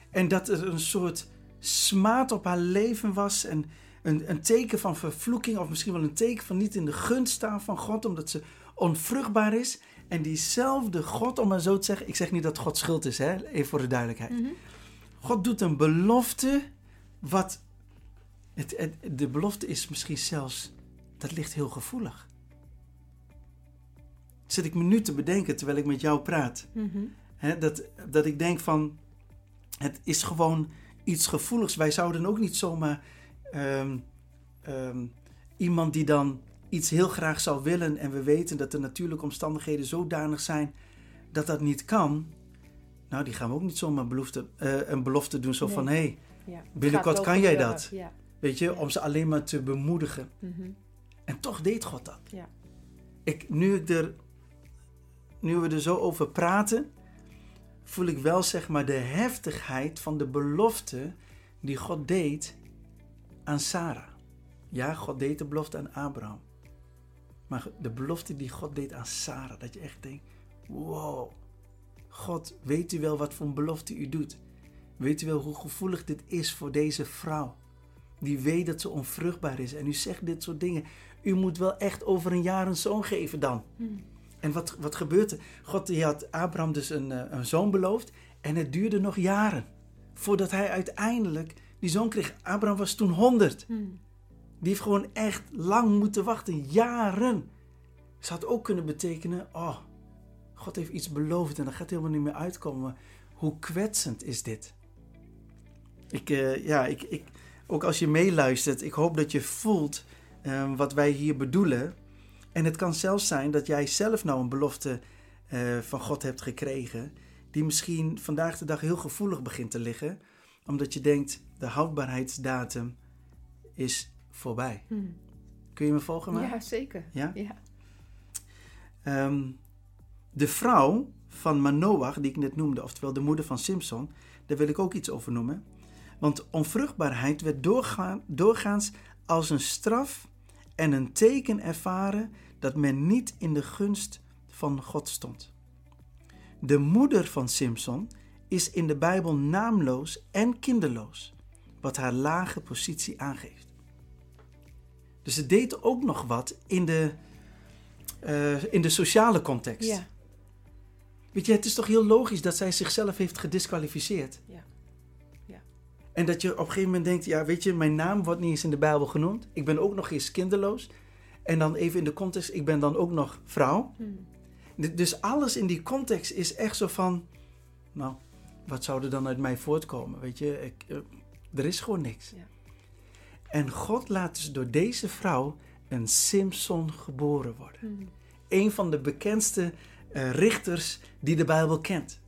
En dat er een soort smaad op haar leven was en een, een teken van vervloeking of misschien wel een teken van niet in de gunst staan van God omdat ze onvruchtbaar is. En diezelfde God, om maar zo te zeggen, ik zeg niet dat God schuld is, hè? even voor de duidelijkheid. Mhm. God doet een belofte wat het, de belofte is misschien zelfs, dat ligt heel gevoelig. Zit ik me nu te bedenken terwijl ik met jou praat. Mhm. dat, dat ik denk van, het is gewoon iets gevoeligs. Wij zouden ook niet zomaar ehm, iemand die dan iets heel graag zou willen en we weten dat de natuurlijke omstandigheden zodanig zijn dat dat niet kan. Nou, die gaan we ook niet zomaar belofte, uh, een belofte doen zo van hé, hey, ja, binnenkort kan jij dat. Ja. Weet je, om ze alleen maar te bemoedigen. Mhm. En toch deed God dat. Ja. Ik, nu, ik er, nu we er zo over praten, voel ik wel zeg maar de heftigheid van de belofte die God deed aan Sarah. Ja, God deed de belofte aan Abraham. Maar de belofte die God deed aan Sarah, dat je echt denkt: wow, God, weet u wel wat voor een belofte u doet? Weet u wel hoe gevoelig dit is voor deze vrouw? die weet dat ze onvruchtbaar is. En u zegt dit soort dingen. U moet wel echt over een jaar een zoon geven dan. Hmm. En wat, wat gebeurt er? God die had Abraham dus een, eh, een zoon beloofd. En het duurde nog jaren. Voordat hij uiteindelijk die zoon kreeg. Abraham was toen 100. Hmm. Die heeft gewoon echt lang moeten wachten. Jaren. Ze had ook kunnen betekenen. Oh, God heeft iets beloofd en dat gaat helemaal niet meer uitkomen. Hoe kwetsend is dit? Ik, uh, ja, ik, ik, ook als je meeluistert, ik hoop dat je voelt uh, wat wij hier bedoelen. En het kan zelfs zijn dat jij zelf nou een belofte uh, van God hebt gekregen, die misschien vandaag de dag heel gevoelig begint te liggen, omdat je denkt de houdbaarheidsdatum is voorbij. Hmm. Kun je me volgen? Maar? Ja, zeker. Ja? ja. Um, de vrouw van Manoach, die ik net noemde, oftewel de moeder van Simpson, daar wil ik ook iets over noemen. Want onvruchtbaarheid werd doorgaan, doorgaans als een straf en een teken ervaren dat men niet in de gunst van God stond. De moeder van Simpson is in de Bijbel naamloos en kinderloos, wat haar lage positie aangeeft. Dus ze deed ook nog wat in de, uh, in de sociale context. Ja. Weet je, het is toch heel logisch dat zij zichzelf heeft gedisqualificeerd. Ja. Ja. En dat je op een gegeven moment denkt, ja, weet je, mijn naam wordt niet eens in de Bijbel genoemd. Ik ben ook nog eens kinderloos. En dan even in de context, ik ben dan ook nog vrouw. Hmm. Dus alles in die context is echt zo van, nou, wat zou er dan uit mij voortkomen? Weet je, ik, eh, er is gewoon niks. Ja. En God laat dus door deze vrouw een Simpson geboren worden. Hmm. Een van de bekendste eh, richters die de Bijbel kent.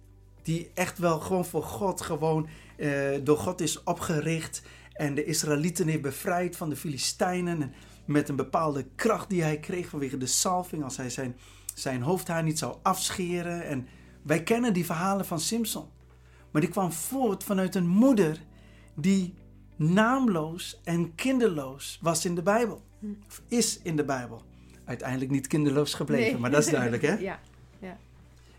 Die echt wel gewoon voor God, gewoon eh, door God is opgericht. En de Israëlieten heeft bevrijd van de Filistijnen. En met een bepaalde kracht die hij kreeg vanwege de salving. Als hij zijn, zijn hoofdhaar niet zou afscheren. En wij kennen die verhalen van Simpson. Maar die kwam voort vanuit een moeder die naamloos en kinderloos was in de Bijbel. Of is in de Bijbel. Uiteindelijk niet kinderloos gebleven, Nee. maar dat is duidelijk, hè? (laughs) Ja.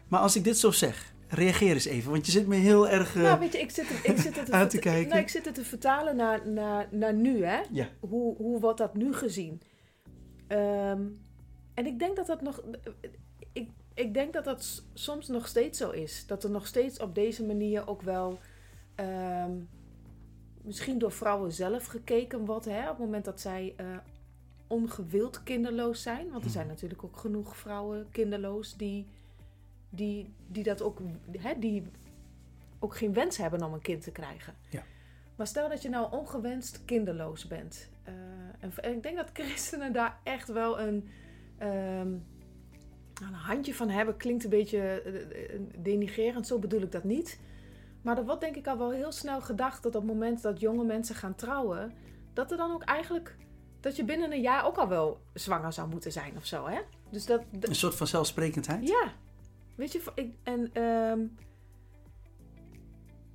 Maar als ik dit zo zeg, reageer eens even, want je zit me heel erg. eh, Nou, weet je, ik zit het, ik zit het (laughs) Aan te kijken. Nou, ik zit het te vertalen naar, naar, naar nu, hè? ja, Hoe, hoe wordt dat nu gezien? Ehm, en ik denk dat dat nog. Ik, ik denk dat dat soms nog steeds zo is. Dat er nog steeds op deze manier ook wel. ehm, misschien door vrouwen zelf gekeken wordt. Hè, op het moment dat zij eh, ongewild kinderloos zijn. Want er zijn natuurlijk ook genoeg vrouwen kinderloos die, die, die dat ook. Hè, die ook geen wens hebben om een kind te krijgen. Ja. Maar stel dat je nou ongewenst kinderloos bent. eh, en, en ik denk dat christenen daar echt wel een, ehm, een handje van hebben. Klinkt een beetje eh, denigrerend, zo bedoel ik dat niet. Maar er wordt denk ik al wel heel snel gedacht dat op het moment dat jonge mensen gaan trouwen, dat er dan ook eigenlijk dat je binnen een jaar ook al wel zwanger zou moeten zijn of zo, hè? Dus dat, dat- een soort van zelfsprekendheid. ja, weet je, ik, en ehm,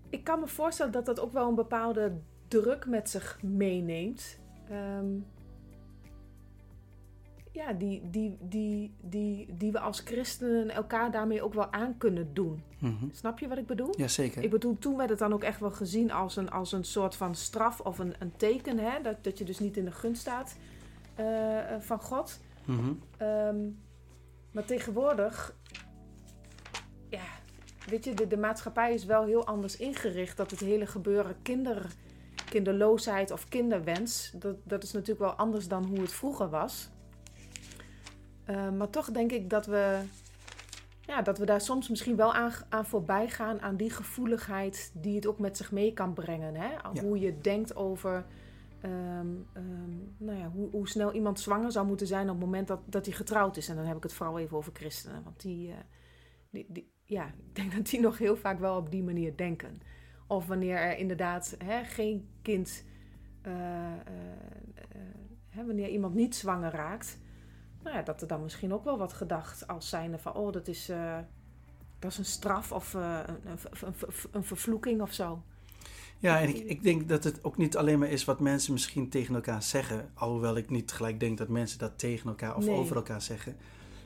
ik kan me voorstellen dat dat ook wel een bepaalde druk met zich meeneemt. Ehm, ja, die, die, die, die, die we als christenen elkaar daarmee ook wel aan kunnen doen. Mhm. Snap je wat ik bedoel? Jazeker. Ik bedoel, toen werd het dan ook echt wel gezien als een, als een soort van straf of een, een teken, hè? Dat, dat je dus niet in de gunst staat eh, eh, van God. Mhm. Ehm, maar tegenwoordig, ja, weet je, de, de maatschappij is wel heel anders ingericht. Dat het hele gebeuren kinder, kinderloosheid of kinderwens, dat, dat is natuurlijk wel anders dan hoe het vroeger was. Ehm, maar toch denk ik dat we, ja, dat we daar soms misschien wel aan, aan voorbij gaan, aan die gevoeligheid die het ook met zich mee kan brengen. Hè? Ja. Hoe je denkt over ehm, ehm, nou ja, hoe, hoe snel iemand zwanger zou moeten zijn op het moment dat, dat hij getrouwd is. En dan heb ik het vooral even over christenen. Want die, eh, die, die, ja, ik denk dat die (laughs) nog heel vaak wel op die manier denken. Of wanneer er inderdaad hè, geen kind, eh, eh, eh, hè, wanneer iemand niet zwanger raakt, nou ja, dat er dan misschien ook wel wat gedacht als zijnde van, oh, dat is, eh, dat is een straf of eh, een, een, een, vervloeking of zo. Ja, en ik, ik denk dat het ook niet alleen maar is wat mensen misschien tegen elkaar zeggen. Alhoewel ik niet gelijk denk dat mensen dat tegen elkaar of Nee. over elkaar zeggen.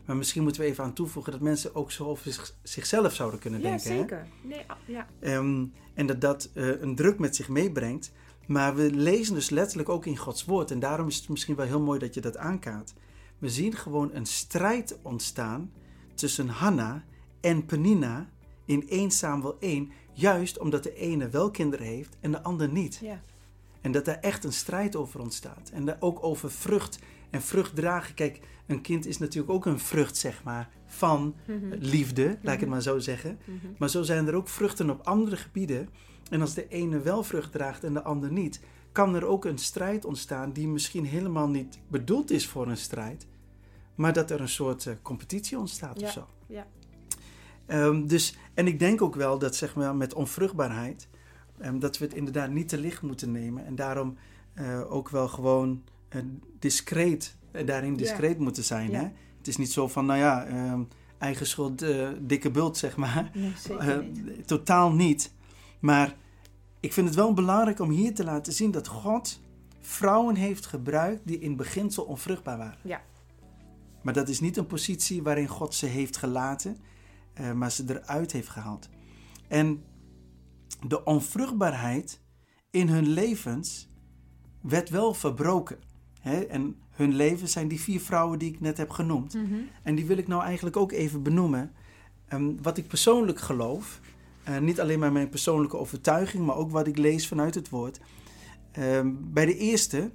Maar misschien moeten we even aan toevoegen dat mensen ook zo over zich- zichzelf zouden kunnen Ja, denken. hè? zeker. Nee, ah, ja. Ehm, en dat dat eh, een druk met zich meebrengt. Maar we lezen dus letterlijk ook in Gods woord. En daarom is het misschien wel heel mooi dat je dat aankaart. We zien gewoon een strijd ontstaan tussen Hanna en Penina in 1 Samuel 1. Juist omdat de ene wel kinderen heeft en de ander niet. ja. En dat daar echt een strijd over ontstaat. En daar ook over vrucht en vrucht dragen. Kijk, een kind is natuurlijk ook een vrucht, zeg maar, van Mhm. liefde, laat ik het Mhm. maar zo zeggen. Mhm. Maar zo zijn er ook vruchten op andere gebieden. En als de ene wel vrucht draagt en de ander niet, kan er ook een strijd ontstaan die misschien helemaal niet bedoeld is voor een strijd. Maar dat er een soort eh, competitie ontstaat Ja, of zo. ja. Ehm, dus, en ik denk ook wel dat zeg maar, met onvruchtbaarheid, ehm, dat we het inderdaad niet te licht moeten nemen. En daarom eh, ook wel gewoon eh, discreet, daarin Ja. discreet moeten zijn. Ja. Hè? Het is niet zo van, nou ja, ehm, eigen schuld, dikke bult, zeg maar. Nee, zeker niet. totaal niet. Maar ik vind het wel belangrijk om hier te laten zien dat God vrouwen heeft gebruikt die in beginsel onvruchtbaar waren. Ja. Maar dat is niet een positie waarin God ze heeft gelaten, eh, maar ze eruit heeft gehaald. En de onvruchtbaarheid in hun levens werd wel verbroken. Hè? En hun leven zijn die vier vrouwen die ik net heb genoemd. Mhm. En die wil ik nou eigenlijk ook even benoemen. Ehm, wat ik persoonlijk geloof, eh, niet alleen maar mijn persoonlijke overtuiging, maar ook wat ik lees vanuit het woord. Ehm, bij de eerste,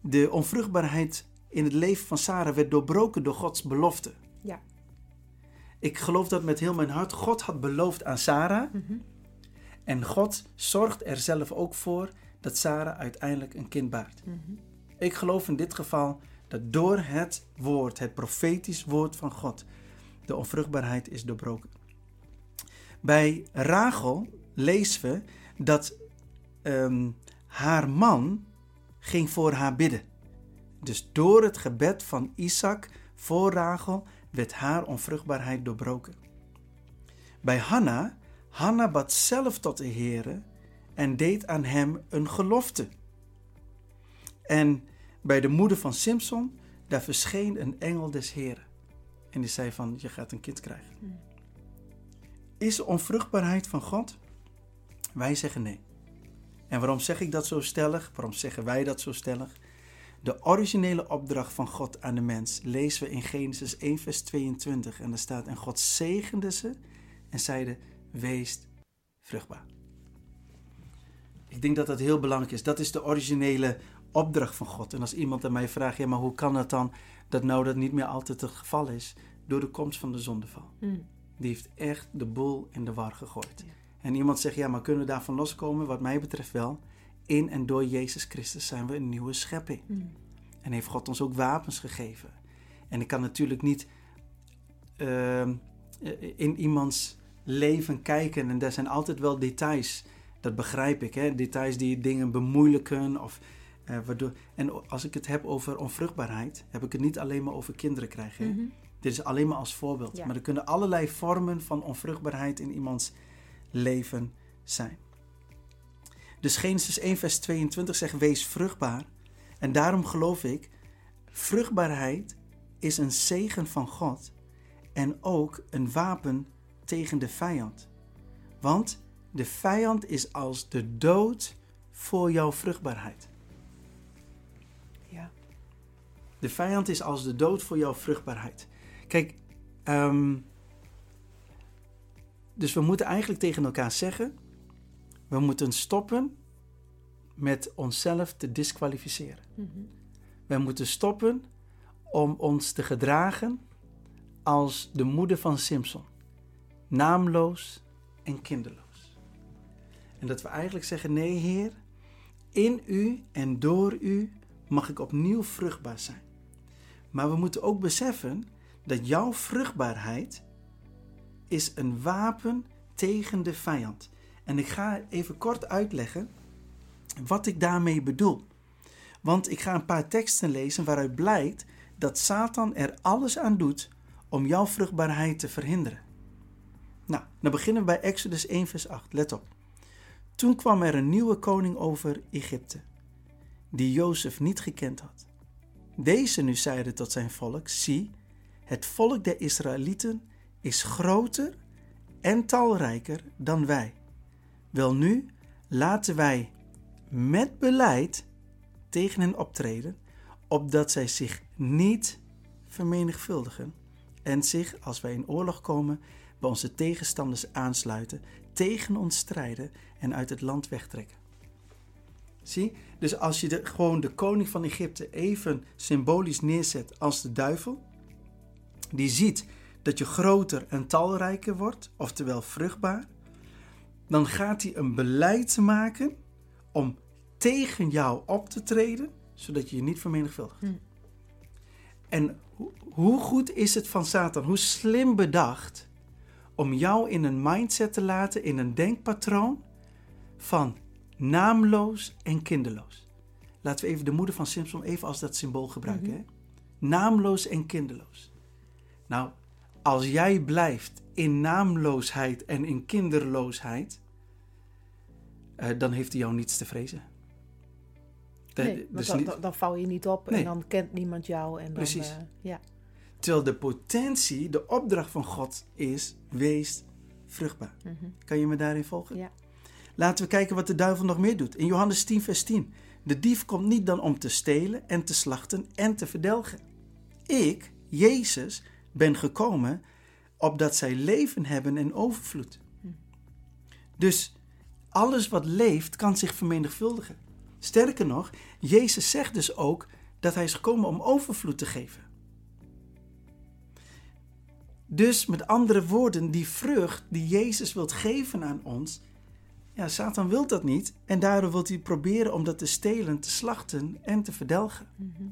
de onvruchtbaarheid in het leven van Sarah werd doorbroken door Gods belofte. Ja. Ik geloof dat met heel mijn hart. God had beloofd aan Sarah. Mhm. En God zorgt er zelf ook voor dat Sarah uiteindelijk een kind baart. Mhm. Ik geloof in dit geval dat door het woord, het profetisch woord van God, de onvruchtbaarheid is doorbroken. Bij Rachel lezen we dat ehm, haar man ging voor haar bidden. Dus door het gebed van Isaac voor Rachel werd haar onvruchtbaarheid doorbroken. Bij Hanna, Hanna bad zelf tot de Heere en deed aan hem een gelofte. En bij de moeder van Simpson, daar verscheen een engel des Heren. En die zei van, je gaat een kind krijgen. Hmm. Is onvruchtbaarheid van God? Wij zeggen nee. En waarom zeg ik dat zo stellig? Waarom zeggen wij dat zo stellig? De originele opdracht van God aan de mens lezen we in Genesis 1 vers 22. En daar staat, en God zegende ze en zeide, wees vruchtbaar. Ik denk dat dat heel belangrijk is. Dat is de originele opdracht van God. En als iemand aan mij vraagt, ja, maar hoe kan dat dan dat nou dat niet meer altijd het geval is? Door de komst van de zondeval. Mm. Die heeft echt de boel in de war gegooid. Ja. En iemand zegt, ja, maar kunnen we daarvan loskomen? Wat mij betreft wel. In en door Jezus Christus zijn we een nieuwe schepping. Mm. En heeft God ons ook wapens gegeven. En ik kan natuurlijk niet ehm, in iemands leven kijken. En daar zijn altijd wel details. Dat begrijp ik. Hè? Details die dingen bemoeilijken. Of, eh, waardoor... En als ik het heb over onvruchtbaarheid, heb ik het niet alleen maar over kinderen krijgen. Mhm. Dit is alleen maar als voorbeeld. Ja. Maar er kunnen allerlei vormen van onvruchtbaarheid in iemands leven zijn. Dus Genesis 1 vers 22 zegt wees vruchtbaar. En daarom geloof ik, vruchtbaarheid is een zegen van God en ook een wapen tegen de vijand. Want de vijand is als de dood voor jouw vruchtbaarheid. Ja. De vijand is als de dood voor jouw vruchtbaarheid. Kijk, ehm, dus we moeten eigenlijk tegen elkaar zeggen: we moeten stoppen met onszelf te disqualificeren. Mhm. We moeten stoppen om ons te gedragen als de moeder van Simpson, naamloos en kinderloos. En dat we eigenlijk zeggen: nee, Heer, in u en door u mag ik opnieuw vruchtbaar zijn. Maar we moeten ook beseffen dat jouw vruchtbaarheid is een wapen tegen de vijand. En ik ga even kort uitleggen wat ik daarmee bedoel. Want ik ga een paar teksten lezen waaruit blijkt dat Satan er alles aan doet om jouw vruchtbaarheid te verhinderen. Nou, dan beginnen we bij Exodus 1, vers 8. Let op. Toen kwam er een nieuwe koning over Egypte, die Jozef niet gekend had. Deze nu zeide tot zijn volk: Zie, het volk der Israëlieten is groter en talrijker dan wij. Welnu, laten wij met beleid tegen hen optreden, opdat zij zich niet vermenigvuldigen en zich, als wij in oorlog komen, bij onze tegenstanders aansluiten, tegen ons strijden en uit het land wegtrekken. Zie, dus als je gewoon de koning van Egypte even symbolisch neerzet als de duivel, die ziet dat je groter en talrijker wordt, oftewel vruchtbaar, dan gaat hij een beleid maken om tegen jou op te treden, zodat je je niet vermenigvuldigt. Hm. En ho- hoe goed is het van Satan, hoe slim bedacht, om jou in een mindset te laten, in een denkpatroon van naamloos en kinderloos. Laten we even de moeder van Simpson even als dat symbool gebruiken. Mhm. hè? Naamloos en kinderloos. Nou, als jij blijft in naamloosheid en in kinderloosheid, dan heeft hij jou niets te vrezen. De- Nee, dus dan, niet- dan, val je niet op Nee. en dan kent niemand jou. En dan, Precies. eh, ja. Terwijl de potentie, de opdracht van God is: wees vruchtbaar. Mhm. Kan je me daarin volgen? Ja. Laten we kijken wat de duivel nog meer doet. In Johannes 10, vers 10. De dief komt niet dan om te stelen en te slachten en te verdelgen. Ik, Jezus, ben gekomen opdat zij leven hebben en overvloed. Dus alles wat leeft kan zich vermenigvuldigen. Sterker nog, Jezus zegt dus ook dat hij is gekomen om overvloed te geven. Dus met andere woorden, die vrucht die Jezus wilt geven aan ons, ja, Satan wil dat niet en daardoor wil hij proberen om dat te stelen, te slachten en te verdelgen. Mhm.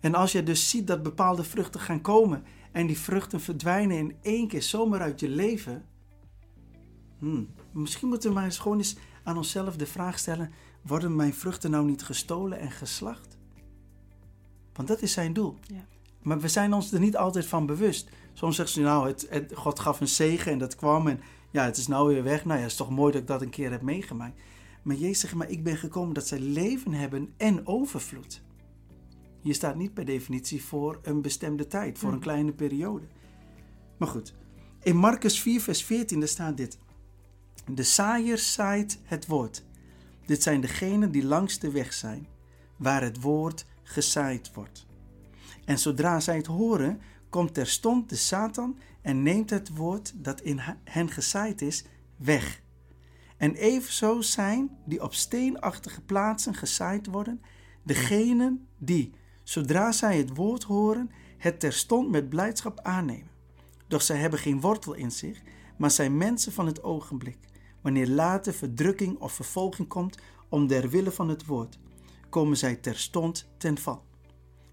En als je dus ziet dat bepaalde vruchten gaan komen en die vruchten verdwijnen in één keer zomaar uit je leven, hmm, misschien moeten we maar eens gewoon eens aan onszelf de vraag stellen: worden mijn vruchten nou niet gestolen en geslacht? Want dat is zijn doel. Ja. Maar we zijn ons er niet altijd van bewust. Soms zegt ze, nou, het, het- God gaf een zegen en dat kwam en ja, het is nou weer weg. Nou ja, het is toch mooi dat ik dat een keer heb meegemaakt. Maar Jezus zegt, maar ik ben gekomen dat zij leven hebben en overvloed. Hier staat niet per definitie voor een bestemde tijd, voor een Mhm. kleine periode. Maar goed, in Marcus 4, vers 14, daar staat dit. De saaier zaait het woord. Dit zijn degenen die langs de weg zijn, waar het woord gezaaid wordt. En zodra zij het horen, komt terstond de Satan en neemt het woord dat in hen gezaaid is weg. En evenzo zijn die op steenachtige plaatsen gezaaid worden, degenen die, zodra zij het woord horen, het terstond met blijdschap aannemen. Doch zij hebben geen wortel in zich, maar zijn mensen van het ogenblik. Wanneer later verdrukking of vervolging komt om der wille van het woord, komen zij terstond ten val.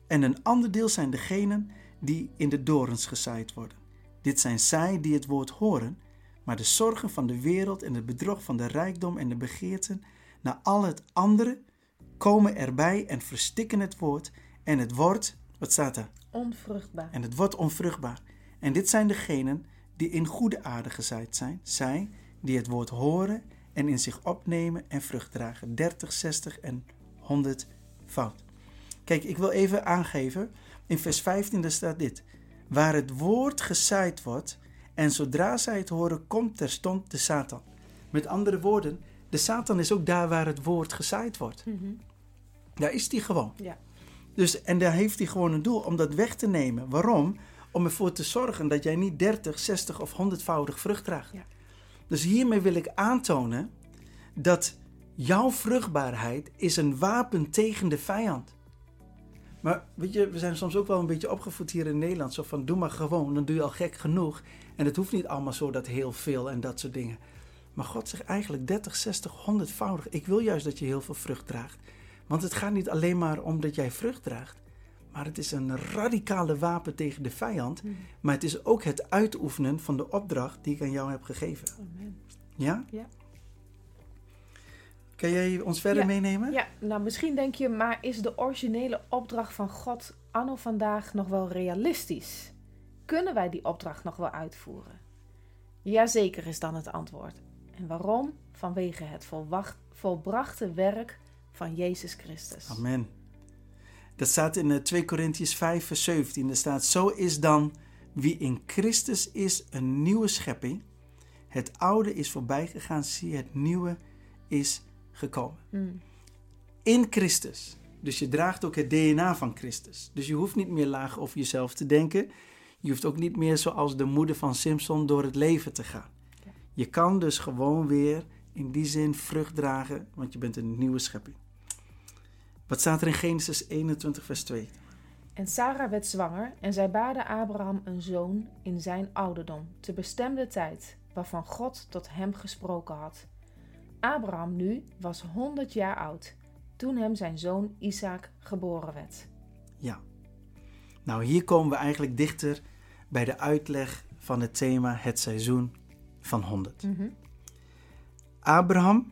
En een ander deel zijn degenen die in de dorens gezaaid worden. Dit zijn zij die het woord horen, maar de zorgen van de wereld en het bedrog van de rijkdom en de begeerten naar al het andere komen erbij en verstikken het woord en het wordt, wat staat er? Onvruchtbaar. En het wordt onvruchtbaar. En dit zijn degenen die in goede aarde gezaaid zijn, zij die het woord horen en in zich opnemen en vrucht dragen. 30, 60 en 100 fout. Kijk, ik wil even aangeven, in vers 15 daar staat dit. Waar het woord gezaaid wordt en zodra zij het horen, komt terstond de Satan. Met andere woorden, de Satan is ook daar waar het woord gezaaid wordt. Mhm. Daar is die gewoon. Ja. Dus, en daar heeft hij gewoon een doel om dat weg te nemen. Waarom? Om ervoor te zorgen dat jij niet 30, 60 of 100voudig vrucht draagt. Ja. Dus hiermee wil ik aantonen dat jouw vruchtbaarheid is een wapen tegen de vijand. Maar weet je, we zijn soms ook wel een beetje opgevoed hier in Nederland. Zo van, doe maar gewoon, dan doe je al gek genoeg. En het hoeft niet allemaal zo dat heel veel en dat soort dingen. Maar God zegt eigenlijk 30, 60, 100voudig. Ik wil juist dat je heel veel vrucht draagt. Want het gaat niet alleen maar om dat jij vrucht draagt. Maar het is een radicale wapen tegen de vijand. Mhm. Maar het is ook het uitoefenen van de opdracht die ik aan jou heb gegeven. Amen. Ja? Ja. Kan jij ons verder Ja. meenemen? Ja, nou misschien denk je, maar is de originele opdracht van God anno vandaag nog wel realistisch? Kunnen wij die opdracht nog wel uitvoeren? Jazeker is dan het antwoord. En waarom? Vanwege het volwacht, volbrachte werk van Jezus Christus. Amen. Dat staat in eh, 2 Korintiërs 5, vers 17. Er staat: Zo is dan wie in Christus is een nieuwe schepping. Het oude is voorbij gegaan, zie het nieuwe is gekomen. Mm. In Christus. Dus je draagt ook het DNA van Christus. Dus je hoeft niet meer laag over jezelf te denken. Je hoeft ook niet meer zoals de moeder van Simpson door het leven te gaan. Je kan dus gewoon weer in die zin vrucht dragen, want je bent een nieuwe schepping. Wat staat er in Genesis 21, vers 2? En Sarah werd zwanger en zij baarde Abraham een zoon in zijn ouderdom, te bestemde tijd, waarvan God tot hem gesproken had. Abraham nu was 100 jaar oud, toen hem zijn zoon Isaac geboren werd. Ja. Nou, hier komen we eigenlijk dichter bij de uitleg van het thema het seizoen van 100. Abraham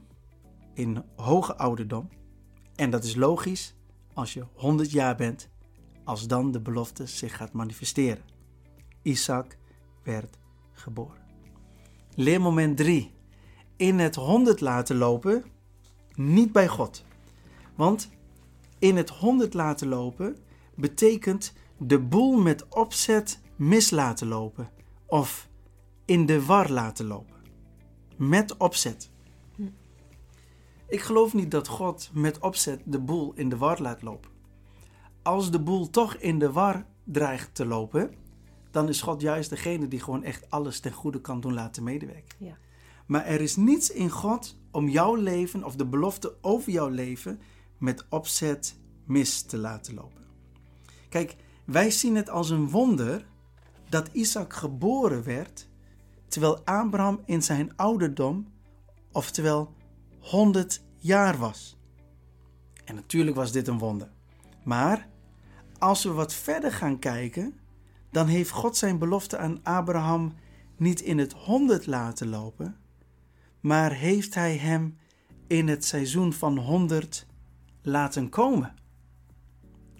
in hoge ouderdom. En dat is logisch als je 100 jaar bent, als dan de belofte zich gaat manifesteren. Isaac werd geboren. Leermoment 3. In het honderd laten lopen, niet bij God. Want in het honderd laten lopen betekent de boel met opzet mis laten lopen of in de war laten lopen. Met opzet. Ik geloof niet dat God met opzet de boel in de war laat lopen. Als de boel toch in de war dreigt te lopen, dan is God juist degene die gewoon echt alles ten goede kan doen laten medewerken. Ja. Maar er is niets in God om jouw leven of de belofte over jouw leven met opzet mis te laten lopen. Kijk, wij zien het als een wonder dat Isaac geboren werd terwijl Abraham in zijn ouderdom, oftewel 100 jaar was. En natuurlijk was dit een wonder. Maar als we wat verder gaan kijken, dan heeft God zijn belofte aan Abraham niet in het 100 laten lopen, maar heeft hij hem in het seizoen van 100 laten komen.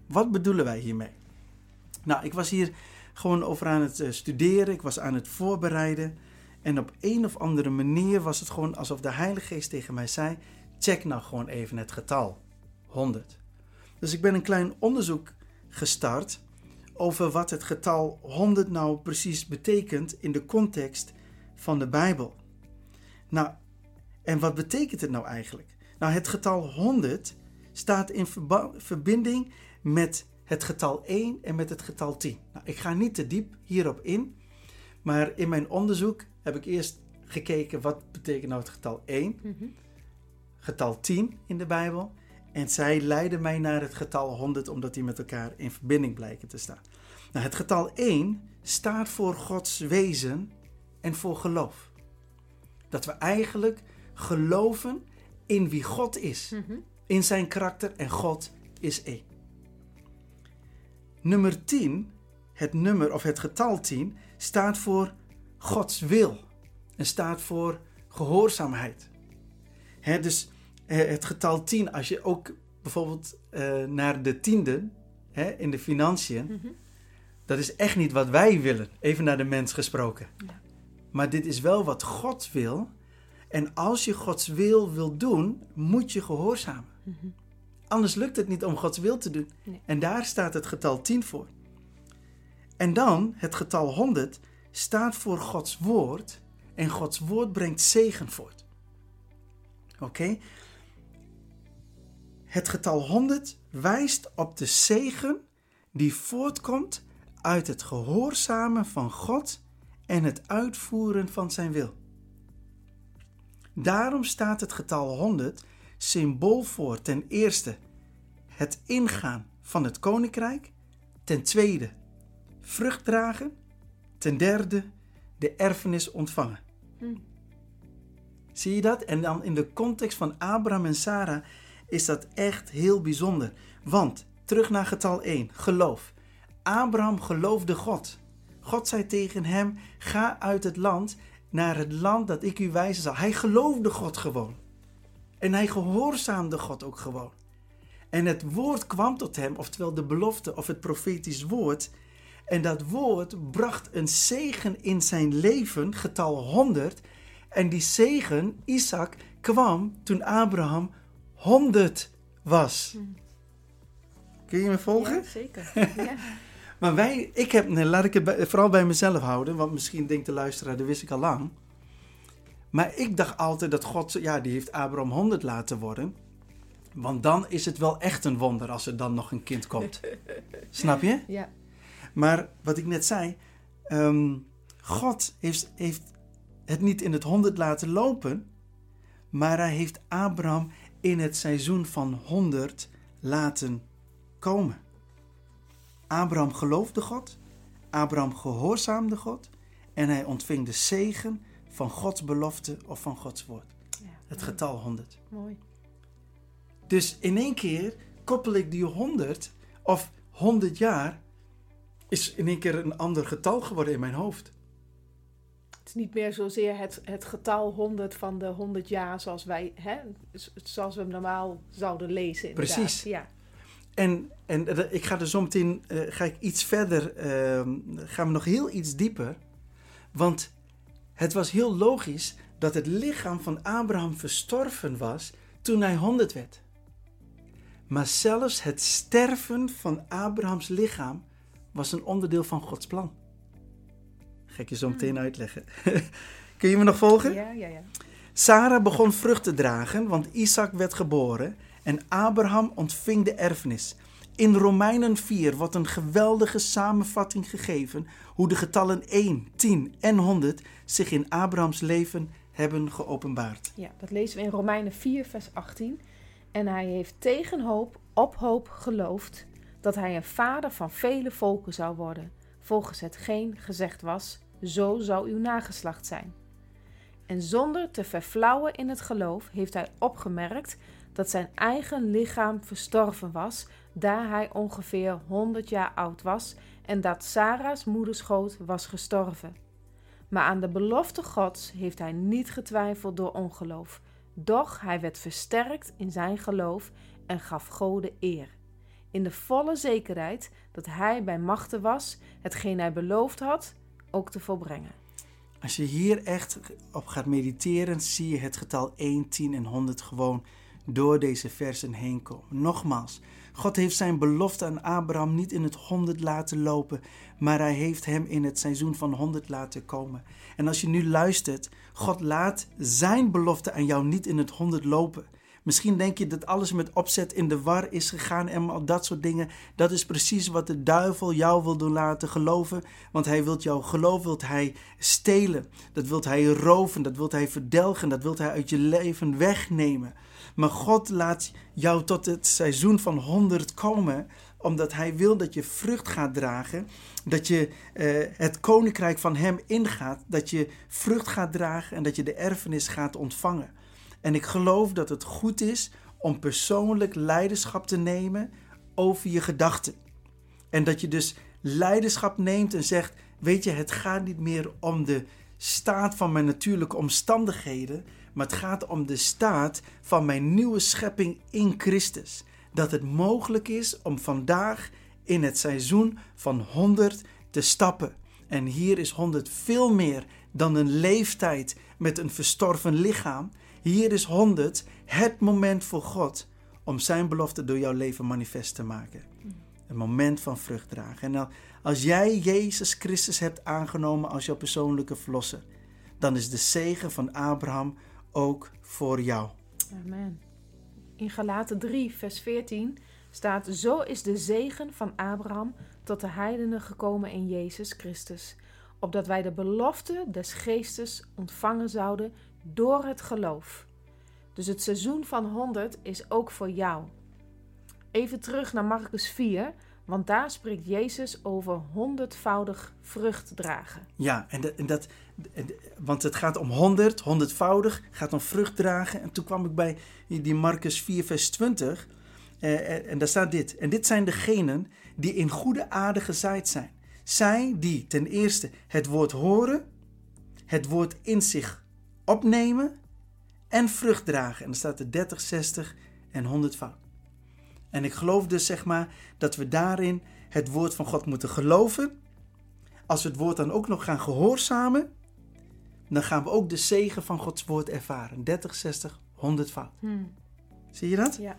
Wat bedoelen wij hiermee? Nou, ik was hier gewoon over aan het eh, studeren, ik was aan het voorbereiden. En op een of andere manier was het gewoon alsof de Heilige Geest tegen mij zei: check nou gewoon even het getal 100. Dus ik ben een klein onderzoek gestart over wat het getal 100 nou precies betekent in de context van de Bijbel. Nou, en wat betekent het nou eigenlijk? Nou, het getal 100 staat in verbinding met het getal 1 en met het getal 10. Nou, ik ga niet te diep hierop in, maar in mijn onderzoek heb ik eerst gekeken wat betekent nou het getal 1, getal 10 in de Bijbel. En zij leiden mij naar het getal 100 omdat die met elkaar in verbinding blijken te staan. Nou, het getal 1 staat voor Gods wezen en voor geloof. Dat we eigenlijk geloven in wie God is, in zijn karakter en God is één. Nummer 10, het nummer of het getal 10, staat voor Gods wil en staat voor gehoorzaamheid. Dus eh, het getal 10, als je ook bijvoorbeeld uh, naar de tiende in de financiën, mm -hmm. dat is echt niet wat wij willen, even naar de mens gesproken. Ja. Maar dit is wel wat God wil. En als je Gods wil wil doen, moet je gehoorzamen. Mm -hmm. Anders lukt het niet om Gods wil te doen. Nee. En daar staat het getal 10 voor. En dan het getal 100 staat voor Gods woord. En Gods woord brengt zegen voort. Oké? Het getal 100 wijst op de zegen die voortkomt uit het gehoorzamen van God en het uitvoeren van zijn wil. Daarom staat het getal 100 symbool voor ten eerste het ingaan van het koninkrijk, ten tweede vrucht dragen, ten derde de erfenis ontvangen. Hm. Zie je dat? En dan in de context van Abraham en Sarah is dat echt heel bijzonder. Want, terug naar getal 1, geloof. Abraham geloofde God. God zei tegen hem: Ga uit het land naar het land dat ik u wijzen zal. Hij geloofde God gewoon. En hij gehoorzaamde God ook gewoon. En het woord kwam tot hem, oftewel de belofte of het profetisch woord. En dat woord bracht een zegen in zijn leven, getal 100. En die zegen, Isaac, kwam toen Abraham 100 was. Kun je me volgen? Ja, zeker. (laughs) Ja. maar wij, ik heb, nee, laat ik het bij, vooral bij mezelf houden, want misschien denkt de luisteraar, dat wist ik al lang. Maar ik dacht altijd dat God, ja, die heeft Abraham 100 laten worden. Want dan is het wel echt een wonder als er dan nog een kind komt. (laughs) Snap je? Ja. Maar wat ik net zei, um, God heeft, heeft het niet in het 100 laten lopen, maar hij heeft Abraham in het seizoen van 100 laten komen. Abraham geloofde God, Abraham gehoorzaamde God en hij ontving de zegen van Gods belofte of van Gods woord. Ja, het getal 100. Mooi. Dus in één keer koppel ik die 100 of 100 jaar is in één keer een ander getal geworden in mijn hoofd. Het is niet meer zozeer het, het getal 100 van de 100 jaar zoals wij, hè, zoals we hem normaal zouden lezen. Inderdaad. Precies. Ja. En, en eh, ik ga er zo meteen eh, ga ik iets verder, ehm, gaan we nog heel iets dieper. Want het was heel logisch dat het lichaam van Abraham verstorven was toen hij 100 werd. Maar zelfs het sterven van Abrahams lichaam was een onderdeel van Gods plan. Ga ik je zo meteen uitleggen. (laughs) Kun je me nog volgen? Ja, ja, ja. Sarah begon vrucht te dragen, want Isaac werd geboren en Abraham ontving de erfenis. In Romeinen 4 wordt een geweldige samenvatting gegeven hoe de getallen 1, 10 en 100 zich in Abrahams leven hebben geopenbaard. Ja, dat lezen we in Romeinen 4, vers 18. En hij heeft tegen hoop op hoop geloofd dat hij een vader van vele volken zou worden, volgens hetgeen gezegd was: zo zou uw nageslacht zijn. En zonder te verflauwen in het geloof heeft hij opgemerkt dat zijn eigen lichaam verstorven was, daar hij ongeveer 100 jaar oud was en dat Sarah's moederschoot was gestorven. Maar aan de belofte Gods heeft hij niet getwijfeld door ongeloof, doch hij werd versterkt in zijn geloof en gaf God eer. In de volle zekerheid dat hij bij machten was, hetgeen hij beloofd had, ook te volbrengen. Als je hier echt op gaat mediteren, zie je het getal 1, 10 en 100 gewoon door deze versen heen komen. Nogmaals, God heeft zijn belofte aan Abraham niet in het 100 laten lopen, maar hij heeft hem in het seizoen van 100 laten komen. En als je nu luistert, God laat zijn belofte aan jou niet in het 100 lopen. Misschien denk je dat alles met opzet in de war is gegaan en al dat soort dingen. Dat is precies wat de duivel jou wil doen laten geloven. Want hij wil jou geloof, wil hij stelen. Dat wil hij roven, dat wil hij verdelgen, dat wil hij uit je leven wegnemen. Maar God laat jou tot het seizoen van 100 komen omdat hij wil dat je vrucht gaat dragen, dat je uh, het koninkrijk van hem ingaat, dat je vrucht gaat dragen en dat je de erfenis gaat ontvangen. En ik geloof dat het goed is om persoonlijk leiderschap te nemen over je gedachten. En dat je dus leiderschap neemt en zegt: Weet je, het gaat niet meer om de staat van mijn natuurlijke omstandigheden, maar het gaat om de staat van mijn nieuwe schepping in Christus. Dat het mogelijk is om vandaag in het seizoen van 100 te stappen. En hier is 100 veel meer dan een leeftijd met een verstorven lichaam. Hier is 100 het moment voor God om zijn belofte door jouw leven manifest te maken. Een moment van vrucht dragen. En als jij Jezus Christus hebt aangenomen als jouw persoonlijke verlosser, dan is de zegen van Abraham ook voor jou. Amen. In Galaten 3, vers 14 staat: Zo is de zegen van Abraham tot de heidenen gekomen in Jezus Christus, opdat wij de belofte des geestes ontvangen zouden door het geloof. Dus het seizoen van 100 is ook voor jou. Even terug naar Marcus 4, want daar spreekt Jezus over honderdvoudig vrucht dragen. Ja, en dat, en dat, want het gaat om honderd, honderdvoudig, gaat om vrucht dragen. En toen kwam ik bij die Marcus 4, vers 20. Eh, eh, en daar staat dit. En dit zijn degenen die in goede aarde gezaaid zijn. Zij die ten eerste het woord horen, het woord in zich opnemen en vrucht dragen. En dan staat er 30, 60 en 100 fout. En ik geloof dus zeg maar dat we daarin het woord van God moeten geloven. Als we het woord dan ook nog gaan gehoorzamen, dan gaan we ook de zegen van Gods woord ervaren. 30, 60, 100 fout. Hmm. Zie je dat? Ja.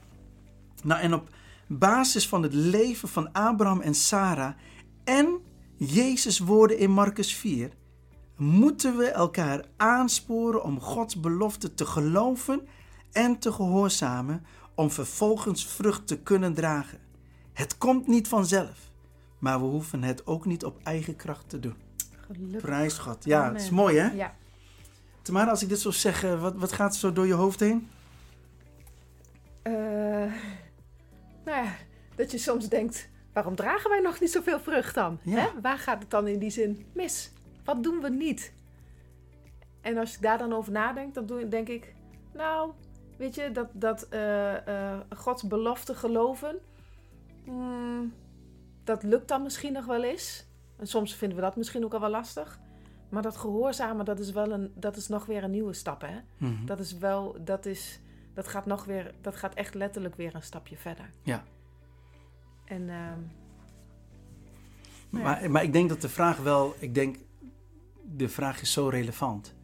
Nou, en op basis van het leven van Abraham en Sarah en Jezus' woorden in Marcus 4, moeten we elkaar aansporen om Gods belofte te geloven en te gehoorzamen om vervolgens vrucht te kunnen dragen. Het komt niet vanzelf, maar we hoeven het ook niet op eigen kracht te doen. Gelukkig. Prijs God. Ja, het is mooi hè? Ja. Tamara, als ik dit zo zeg, eh, wat, wat gaat er zo door je hoofd heen? Uh, nou ja, dat je soms denkt, waarom dragen wij nog niet zoveel vrucht dan? Hè? Waar gaat het dan in die zin mis? Wat doen we niet? En als ik daar dan over nadenk, dan denk ik, nou, weet je, dat, dat uh, Gods belofte geloven, hmm, dat lukt dan misschien nog wel eens. En soms vinden we dat misschien ook al wel lastig. Maar dat gehoorzamen, dat is wel een, dat is nog weer een nieuwe stap, hè? Mhm. Dat is wel, dat is, dat gaat nog weer, dat gaat echt letterlijk weer een stapje verder. Ja. En, ehm, nou ja. Maar, maar ik denk dat de vraag wel, ik denk, de vraag is zo relevant.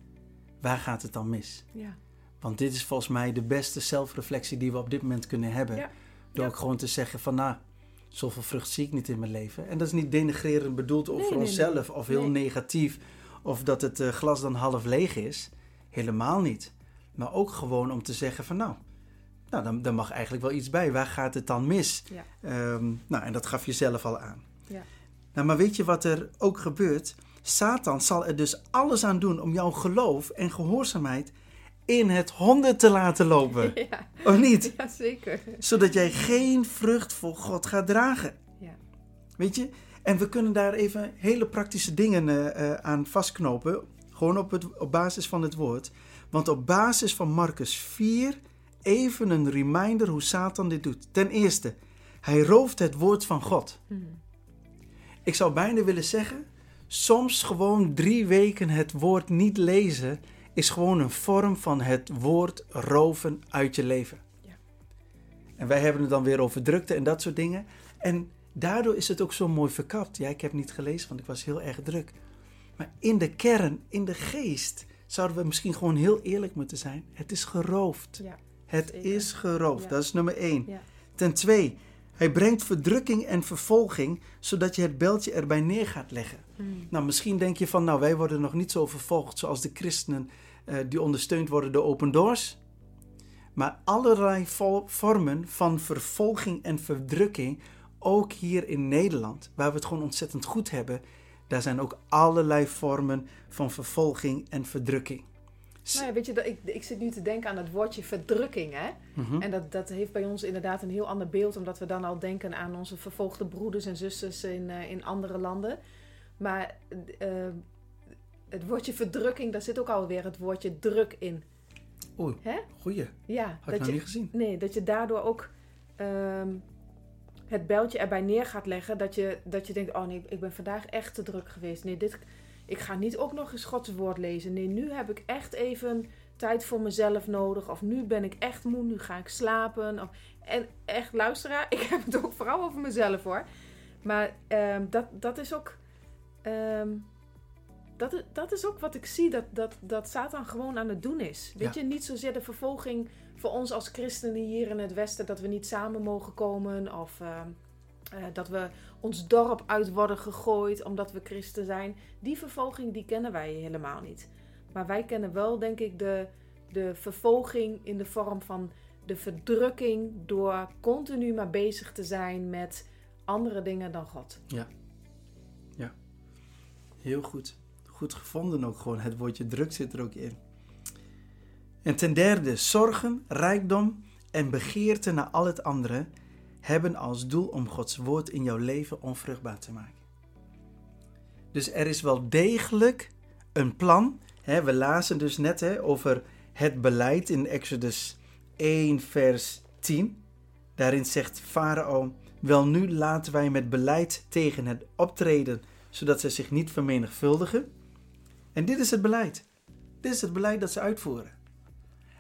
Waar gaat het dan mis? ja. Want dit is volgens mij de beste zelfreflectie die we op dit moment kunnen hebben. Ja. Door Ja. ook gewoon te zeggen van, nou, zoveel vrucht zie ik niet in mijn leven. En dat is niet denigrerend bedoeld over Nee, nee, onszelf of heel Nee. negatief. Of dat het eh, glas dan half leeg is. Helemaal niet. Maar ook gewoon om te zeggen van, nou, nou dan, dan mag eigenlijk wel iets bij. Waar gaat het dan mis? Ja. Ehm, nou, en dat gaf je zelf al aan. Ja. Nou, maar weet je wat er ook gebeurt? Satan zal er dus alles aan doen om jouw geloof en gehoorzaamheid in het honden te laten lopen. (laughs) ja. Of niet? ja, zeker. Zodat jij geen vrucht voor God gaat dragen. Ja. Weet je? En we kunnen daar even hele praktische dingen eh, eh, aan vastknopen. Gewoon op, het, op basis van het woord. Want op basis van Marcus 4 even een reminder hoe Satan dit doet. Ten eerste, hij rooft het woord van God. Mhm. Ik zou bijna willen zeggen, soms gewoon drie weken het woord niet lezen is gewoon een vorm van het woord roven uit je leven. Ja. En wij hebben het dan weer over drukte en dat soort dingen. En daardoor is het ook zo mooi verkapt. Ja, ik heb niet gelezen, want ik was heel erg druk. Maar in de kern, in de geest, zouden we misschien gewoon heel eerlijk moeten zijn. Het is geroofd. Ja. Het zeker. is geroofd. Ja. Dat is nummer één. Ten twee, hij brengt verdrukking en vervolging, zodat je het beltje erbij neer gaat leggen. Mhm. Nou, misschien denk je van, nou, wij worden nog niet zo vervolgd zoals de christenen eh, die ondersteund worden door Open Doors. Maar allerlei vo- vormen van vervolging en verdrukking, ook hier in Nederland, waar we het gewoon ontzettend goed hebben, daar zijn ook allerlei vormen van vervolging en verdrukking. Nou ja, weet je, dat- ik, ik zit nu te denken aan het woordje verdrukking, hè? Mhm. En dat, dat heeft bij ons inderdaad een heel ander beeld, omdat we dan al denken aan onze vervolgde broeders en zusters in, eh, in andere landen. Maar eh, het woordje verdrukking, daar zit ook alweer het woordje druk in. Oei, Hè? goeie. Ja, Had ik dat nog je, niet gezien. nee, dat je daardoor ook ehm, het bijltje erbij neer gaat leggen. Dat je, dat je denkt, oh nee, ik ben vandaag echt te druk geweest. Nee, dit, ik ga niet ook nog eens Gods woord lezen. Nee, nu heb ik echt even tijd voor mezelf nodig. Of nu ben ik echt moe, nu ga ik slapen. Of, en echt, luisteraar, (laughs) ik heb het ook vooral over mezelf hoor. Maar ehm, dat, dat is ook... ehm, dat, is- dat is ook wat ik zie, dat, dat, dat Satan gewoon aan het doen is. Weet Ja. je, niet zozeer de vervolging voor ons als christenen hier in het Westen, dat we niet samen mogen komen. Of ehm, eh, dat we ons dorp uit worden gegooid omdat we christen zijn. Die vervolging, die kennen wij helemaal niet. Maar wij kennen wel, denk ik, de, de vervolging in de vorm van de verdrukking door continu maar bezig te zijn met andere dingen dan God. Heel goed. Goed gevonden ook gewoon. Het woordje druk zit er ook in. En ten derde, zorgen, rijkdom en begeerte naar al het andere hebben als doel om Gods woord in jouw leven onvruchtbaar te maken. Dus er is wel degelijk een plan. We lazen dus net over het beleid in Exodus 1, vers 10. Daarin zegt Farao: Wel nu laten wij met beleid tegen het optreden zodat zij zich niet vermenigvuldigen. En dit is het beleid. Dit is het beleid dat ze uitvoeren.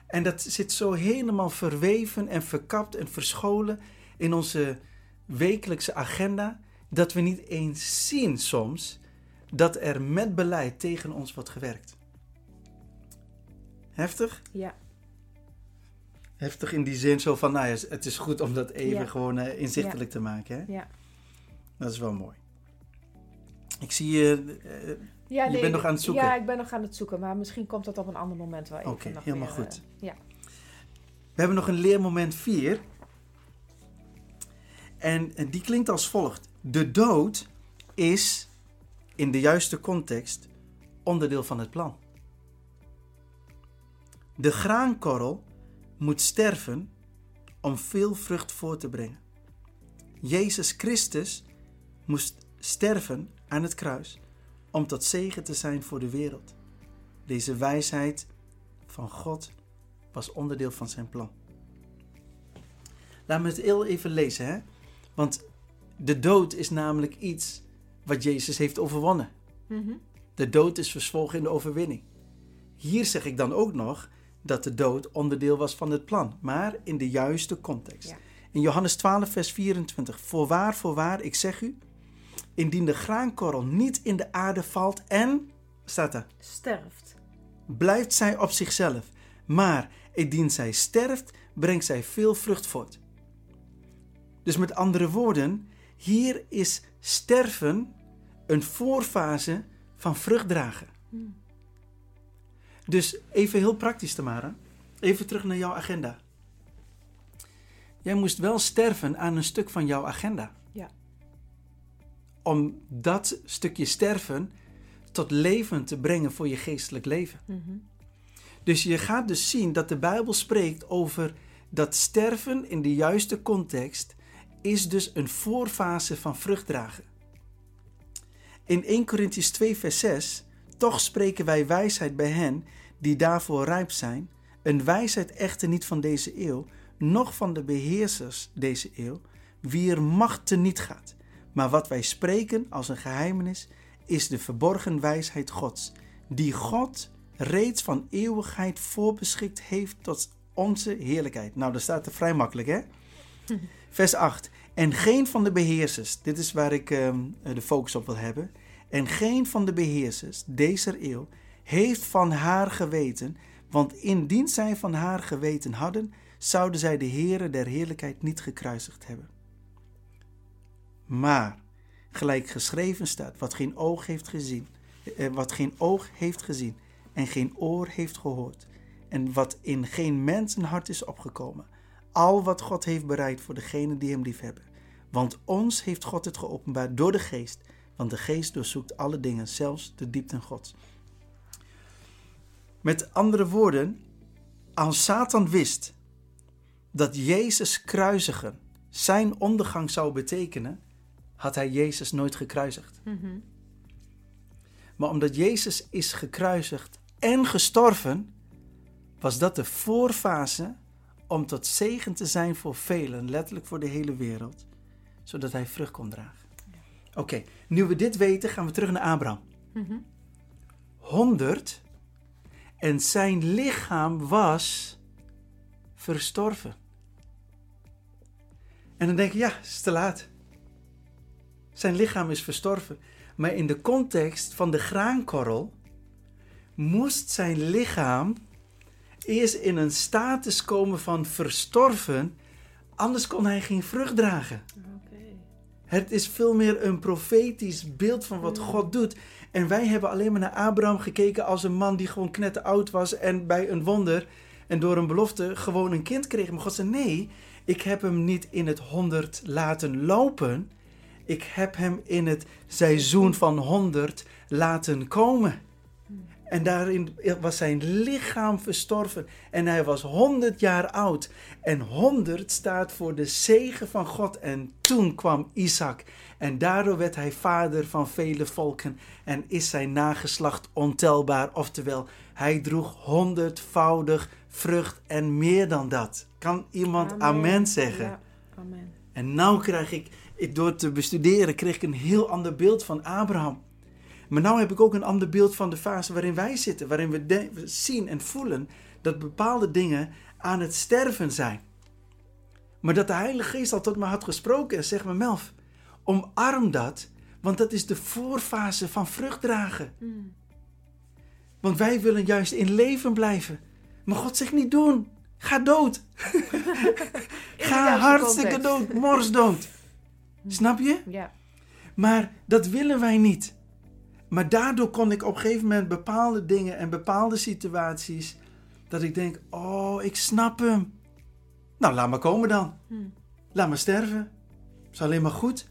En dat zit zo helemaal verweven en verkapt en verscholen in onze wekelijkse agenda, dat we niet eens zien soms dat er met beleid tegen ons wordt gewerkt. Heftig? Ja, Heftig in die zin zo van, nou ja, het is goed om dat even Ja. gewoon eh, inzichtelijk te maken. Hè? ja. Dat is wel mooi. Ik zie je. eh, Ja, Je bent nog aan het zoeken? Ja, ik ben nog aan het zoeken, maar misschien komt dat op een ander moment wel even. Oké, helemaal weer, goed. eh, ja. We hebben nog een leermoment 4. En en die klinkt als volgt. De dood is in de juiste context onderdeel van het plan. De graankorrel moet sterven om veel vrucht voor te brengen. Jezus Christus moest sterven aan het kruis om tot zegen te zijn voor de wereld. Deze wijsheid van God was onderdeel van zijn plan. Laten we het heel even lezen, hè? Want de dood is namelijk iets wat Jezus heeft overwonnen. Mhm. De dood is verzwolgen in de overwinning. Hier zeg ik dan ook nog dat de dood onderdeel was van het plan, maar in de juiste context. Ja. In Johannes 12, vers 24. Voorwaar, voorwaar, ik zeg u, indien de graankorrel niet in de aarde valt en, staat er, Sterft. blijft zij op zichzelf. Maar indien zij sterft, brengt zij veel vrucht voort. Dus met andere woorden, hier is sterven een voorfase van vrucht dragen. Dus even heel praktisch, Tamara. Even terug naar jouw agenda. Jij moest wel sterven aan een stuk van jouw agenda. Om dat stukje sterven tot leven te brengen voor je geestelijk leven. Mhm. Dus je gaat dus zien dat de Bijbel spreekt over dat sterven in de juiste context is dus een voorfase van vrucht dragen. In 1 Corinthians 2 vers 6, toch spreken wij wijsheid bij hen die daarvoor rijp zijn, een wijsheid echter niet van deze eeuw, noch van de beheersers deze eeuw, wie er macht niet gaat. Maar wat wij spreken als een geheimenis, is de verborgen wijsheid Gods, die God reeds van eeuwigheid voorbeschikt heeft tot onze heerlijkheid. Nou, dat staat er vrij makkelijk, hè? (laughs) Vers 8. En geen van de beheersers, dit is waar ik ehm, de focus op wil hebben. En geen van de beheersers deze eeuw heeft van haar geweten, want indien zij van haar geweten hadden, zouden zij de Heere der heerlijkheid niet gekruisigd hebben. Maar, gelijk geschreven staat, wat geen oog heeft gezien, eh, wat geen oog heeft gezien en geen oor heeft gehoord, en wat in geen mensenhart is opgekomen, al wat God heeft bereid voor degenen die hem liefhebben. Want ons heeft God het geopenbaard door de geest, want de geest doorzoekt alle dingen, zelfs de diepten Gods. Met andere woorden, als Satan wist dat Jezus kruisigen zijn ondergang zou betekenen, had hij Jezus nooit gekruisigd. Mhm. Maar omdat Jezus is gekruisigd en gestorven, was dat de voorfase om tot zegen te zijn voor velen, letterlijk voor de hele wereld, zodat hij vrucht kon dragen. Oké, nu we dit weten, gaan we terug naar Abraham. Mhm. 100 en zijn lichaam was verstorven. En dan denk je, ja, het is te laat. Zijn lichaam is verstorven. Maar in de context van de graankorrel moest zijn lichaam eerst in een status komen van verstorven, anders kon hij geen vrucht dragen. Het is veel meer een profetisch beeld van wat Mm. God doet. En wij hebben alleen maar naar Abraham gekeken als een man die gewoon knetter oud was en bij een wonder en door een belofte gewoon een kind kreeg. Maar God zei: Nee, ik heb hem niet in het honderd laten lopen. Ik heb hem in het seizoen van honderd laten komen. En daarin was zijn lichaam verstorven. En hij was 100 jaar oud. En 100 staat voor de zegen van God. En toen kwam Isaac. En daardoor werd hij vader van vele volken. En is zijn nageslacht ontelbaar. Oftewel, hij droeg honderdvoudig vrucht en meer dan dat. Kan iemand amen, zeggen? Ja, amen. En nou krijg ik, ik- door te bestuderen, kreeg ik een heel ander beeld van Abraham. Maar nou heb ik ook een ander beeld van de fase waarin wij zitten. Waarin we, de- we zien en voelen dat bepaalde dingen aan het sterven zijn. Maar dat de Heilige Geest al tot me had gesproken en zegt me, Melf, omarm dat. Want dat is de voorfase van vrucht dragen. Mm. Want wij willen juist in leven blijven. Maar God zegt niet doen. Ga dood. (laughs) Ga hartstikke context. dood. Morsdood. Snap je? Ja. Maar dat willen wij niet. Maar daardoor kon ik op een gegeven moment bepaalde dingen en bepaalde situaties. dat ik denk: oh, ik snap hem. Nou, laat maar komen dan. Hm. Laat maar sterven. Is alleen maar goed.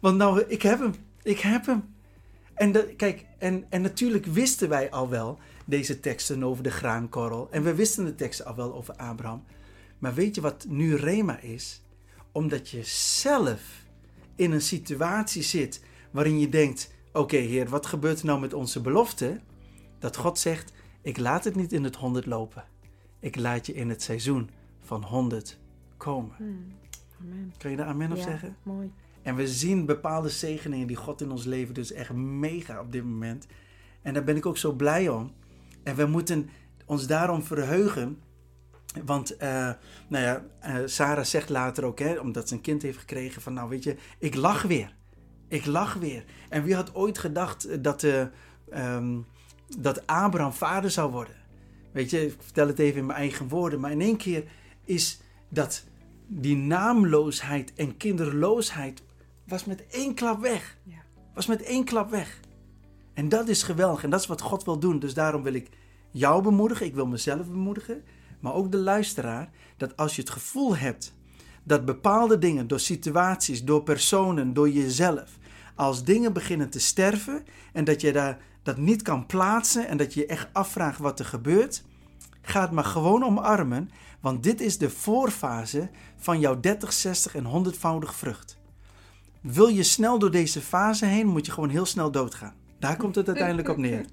Want nou, ik heb hem. Ik heb hem. En, dat, kijk, en, en natuurlijk wisten wij al wel deze teksten over de graankorrel. En we wisten de teksten al wel over Abraham. Maar weet je wat nu Rema is? Omdat je zelf in een situatie zit waarin je denkt: oké, Heer, wat gebeurt er nou met onze belofte? Dat God zegt: ik laat het niet in het honderd lopen. Ik laat je in het seizoen van honderd komen. Hm. Amen. Kan je daar amen op ja, zeggen? mooi. En we zien bepaalde zegeningen die God in ons leven dus echt mega op dit moment. En daar ben ik ook zo blij om. En we moeten ons daarom verheugen Want, uh, nou ja, uh, Sarah zegt later ook, hè, omdat ze een kind heeft gekregen, van nou weet je, ik lach weer. Ik lach weer. En wie had ooit gedacht dat, uh, um, dat Abraham vader zou worden? Weet je, ik vertel het even in mijn eigen woorden, maar in één keer is dat die naamloosheid en kinderloosheid was met één klap weg. Ja. Was met één klap weg. En dat is geweldig en dat is wat God wil doen. Dus daarom wil ik jou bemoedigen, ik wil mezelf bemoedigen, maar ook de luisteraar, dat als je het gevoel hebt dat bepaalde dingen door situaties, door personen, door jezelf, als dingen beginnen te sterven en dat je daar dat niet kan plaatsen en dat je je echt afvraagt wat er gebeurt, ga het maar gewoon omarmen, want dit is de voorfase van jouw 30, 60 en 100voudige vrucht. Wil je snel door deze fase heen, moet je gewoon heel snel doodgaan. Daar komt het uiteindelijk op neer.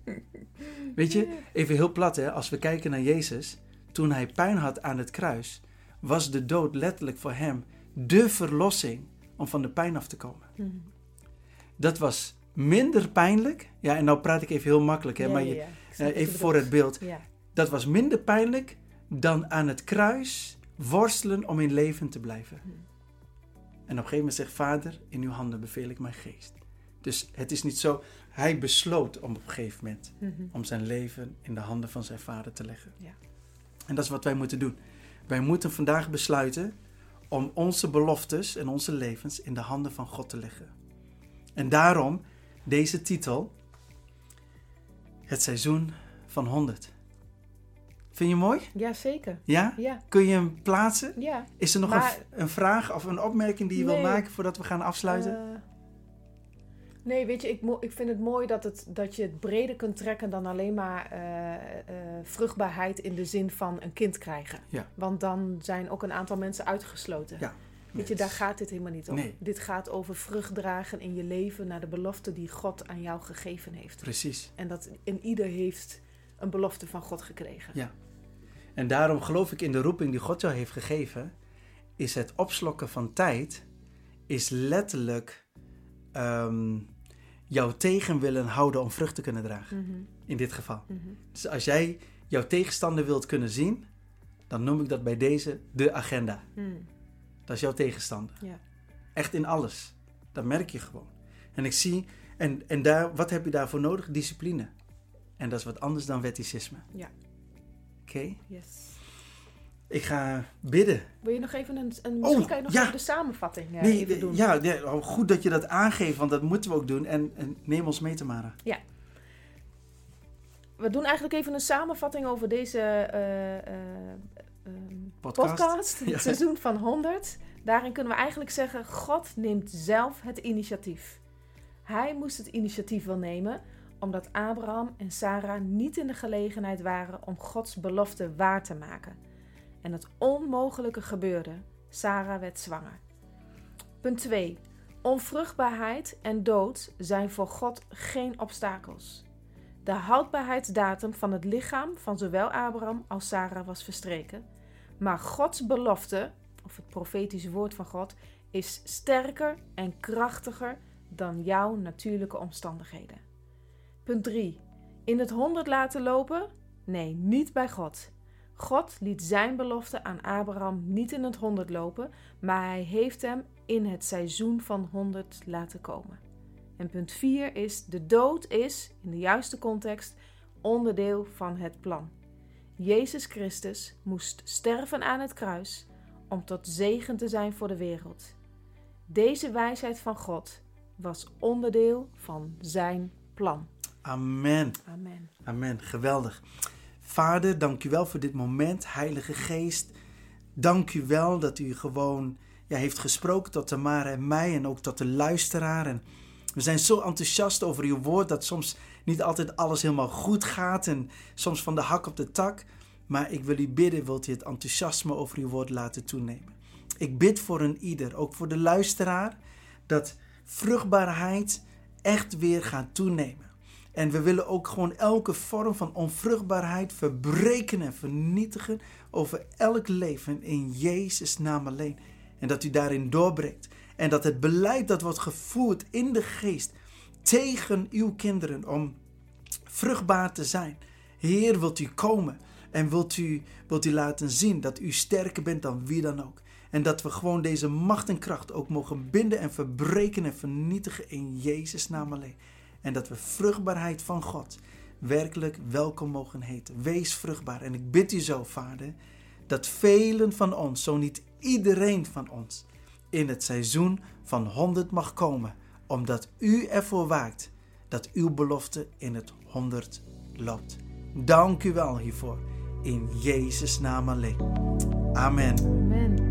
Weet je, even heel plat hè, als we kijken naar Jezus, toen hij pijn had aan het kruis, was de dood letterlijk voor hem de verlossing om van de pijn af te komen. Dat was minder pijnlijk. Ja, en nou praat ik even heel makkelijk, hè, Ja, maar je, ja. Eh, even voor het beeld. Dat was minder pijnlijk dan aan het kruis worstelen om in leven te blijven. Hm. En op een gegeven moment zegt Vader, in uw handen beveel ik mijn geest. Dus het is niet zo, hij besloot om op een gegeven moment Mhm. om zijn leven in de handen van zijn vader te leggen. Ja. En dat is wat wij moeten doen. Wij moeten vandaag besluiten om onze beloftes en onze levens in de handen van God te leggen. En daarom deze titel, Het seizoen van 100. Vind je mooi? Ja, zeker. Ja? Ja, Kun je hem plaatsen? ja. Is er nog Maar- een, een vraag of een opmerking die je wil Nee. maken voordat we gaan afsluiten? Eh, nee, weet je, ik, ik vind het mooi dat, het, dat je het breder kunt trekken dan alleen maar eh, eh, vruchtbaarheid in de zin van een kind krijgen. Ja. Want dan zijn ook een aantal mensen uitgesloten. Ja. Weet je, daar gaat dit helemaal niet om. Nee. Dit gaat over vrucht dragen in je leven naar de belofte die God aan jou gegeven heeft. Precies. En dat in ieder heeft een belofte van God gekregen. Ja. En daarom geloof ik in de roeping die God jou heeft gegeven, is het opslokken van tijd, is letterlijk ehm, jouw tegen willen houden om vrucht te kunnen dragen. Mhm, In dit geval. mhm. Dus als jij jouw tegenstander wilt kunnen zien, dan noem ik dat bij deze de agenda. Mm, Dat is jouw tegenstander. Ja. Echt in alles. Dat merk je gewoon. En ik zie, en, en daar, wat heb je daarvoor nodig? Discipline. En dat is wat anders dan wetticisme. Ja. Oké? Yes. Ik ga bidden. Wil je nog even een, een misschien Oh, kan je nog ja. even de samenvatting eh, Nee, even doen? ja, ja, oh, goed dat je dat aangeeft, want dat moeten we ook doen. En, en neem ons mee, Tamara. We doen eigenlijk even een samenvatting over deze eh, eh, ehm, Podcast. podcast, (laughs) het Ja. seizoen van 100. Daarin kunnen we eigenlijk zeggen, God neemt zelf het initiatief. Hij moest het initiatief wel nemen, omdat Abraham en Sarah niet in de gelegenheid waren om Gods belofte waar te maken. En het onmogelijke gebeurde. Sarah werd zwanger. Punt 2. Onvruchtbaarheid en dood zijn voor God geen obstakels. De houdbaarheidsdatum van het lichaam van zowel Abraham als Sarah was verstreken. Maar Gods belofte, of het profetische woord van God, is sterker en krachtiger dan jouw natuurlijke omstandigheden. Punt 3. In het honderd laten lopen? Nee, niet bij God. God liet zijn belofte aan Abraham niet in het honderd lopen, maar hij heeft hem in het seizoen van 100 laten komen. En punt 4 is: de dood is, in de juiste context, onderdeel van het plan. Jezus Christus moest sterven aan het kruis om tot zegen te zijn voor de wereld. Deze wijsheid van God was onderdeel van zijn plan. Amen. Amen. Amen. Geweldig. Vader, dank u wel voor dit moment. Heilige Geest, dank u wel dat u gewoon ja, heeft gesproken tot Tamara en mij en ook tot de luisteraar. En we zijn zo enthousiast over uw woord dat soms niet altijd alles helemaal goed gaat en soms van de hak op de tak. Maar ik wil u bidden, wilt u het enthousiasme over uw woord laten toenemen. Ik bid voor een ieder, ook voor de luisteraar, dat vruchtbaarheid echt weer gaat toenemen. En we willen ook gewoon elke vorm van onvruchtbaarheid verbreken en vernietigen over elk leven in Jezus' naam alleen. En dat u daarin doorbreekt. En dat het beleid dat wordt gevoerd in de geest tegen uw kinderen om vruchtbaar te zijn. Heer, wilt u komen? En wilt u, wilt u laten zien dat u sterker bent dan wie dan ook. En dat we gewoon deze macht en kracht ook mogen binden en verbreken en vernietigen in Jezus' naam alleen. En dat we vruchtbaarheid van God werkelijk welkom mogen heten. Wees vruchtbaar. En ik bid u zo, Vader, dat velen van ons, zo niet iedereen van ons, in het seizoen van 100 mag komen, omdat u ervoor waakt dat uw belofte in het 100 loopt. Dank u wel hiervoor. In Jezus' naam alleen. Amen. Amen.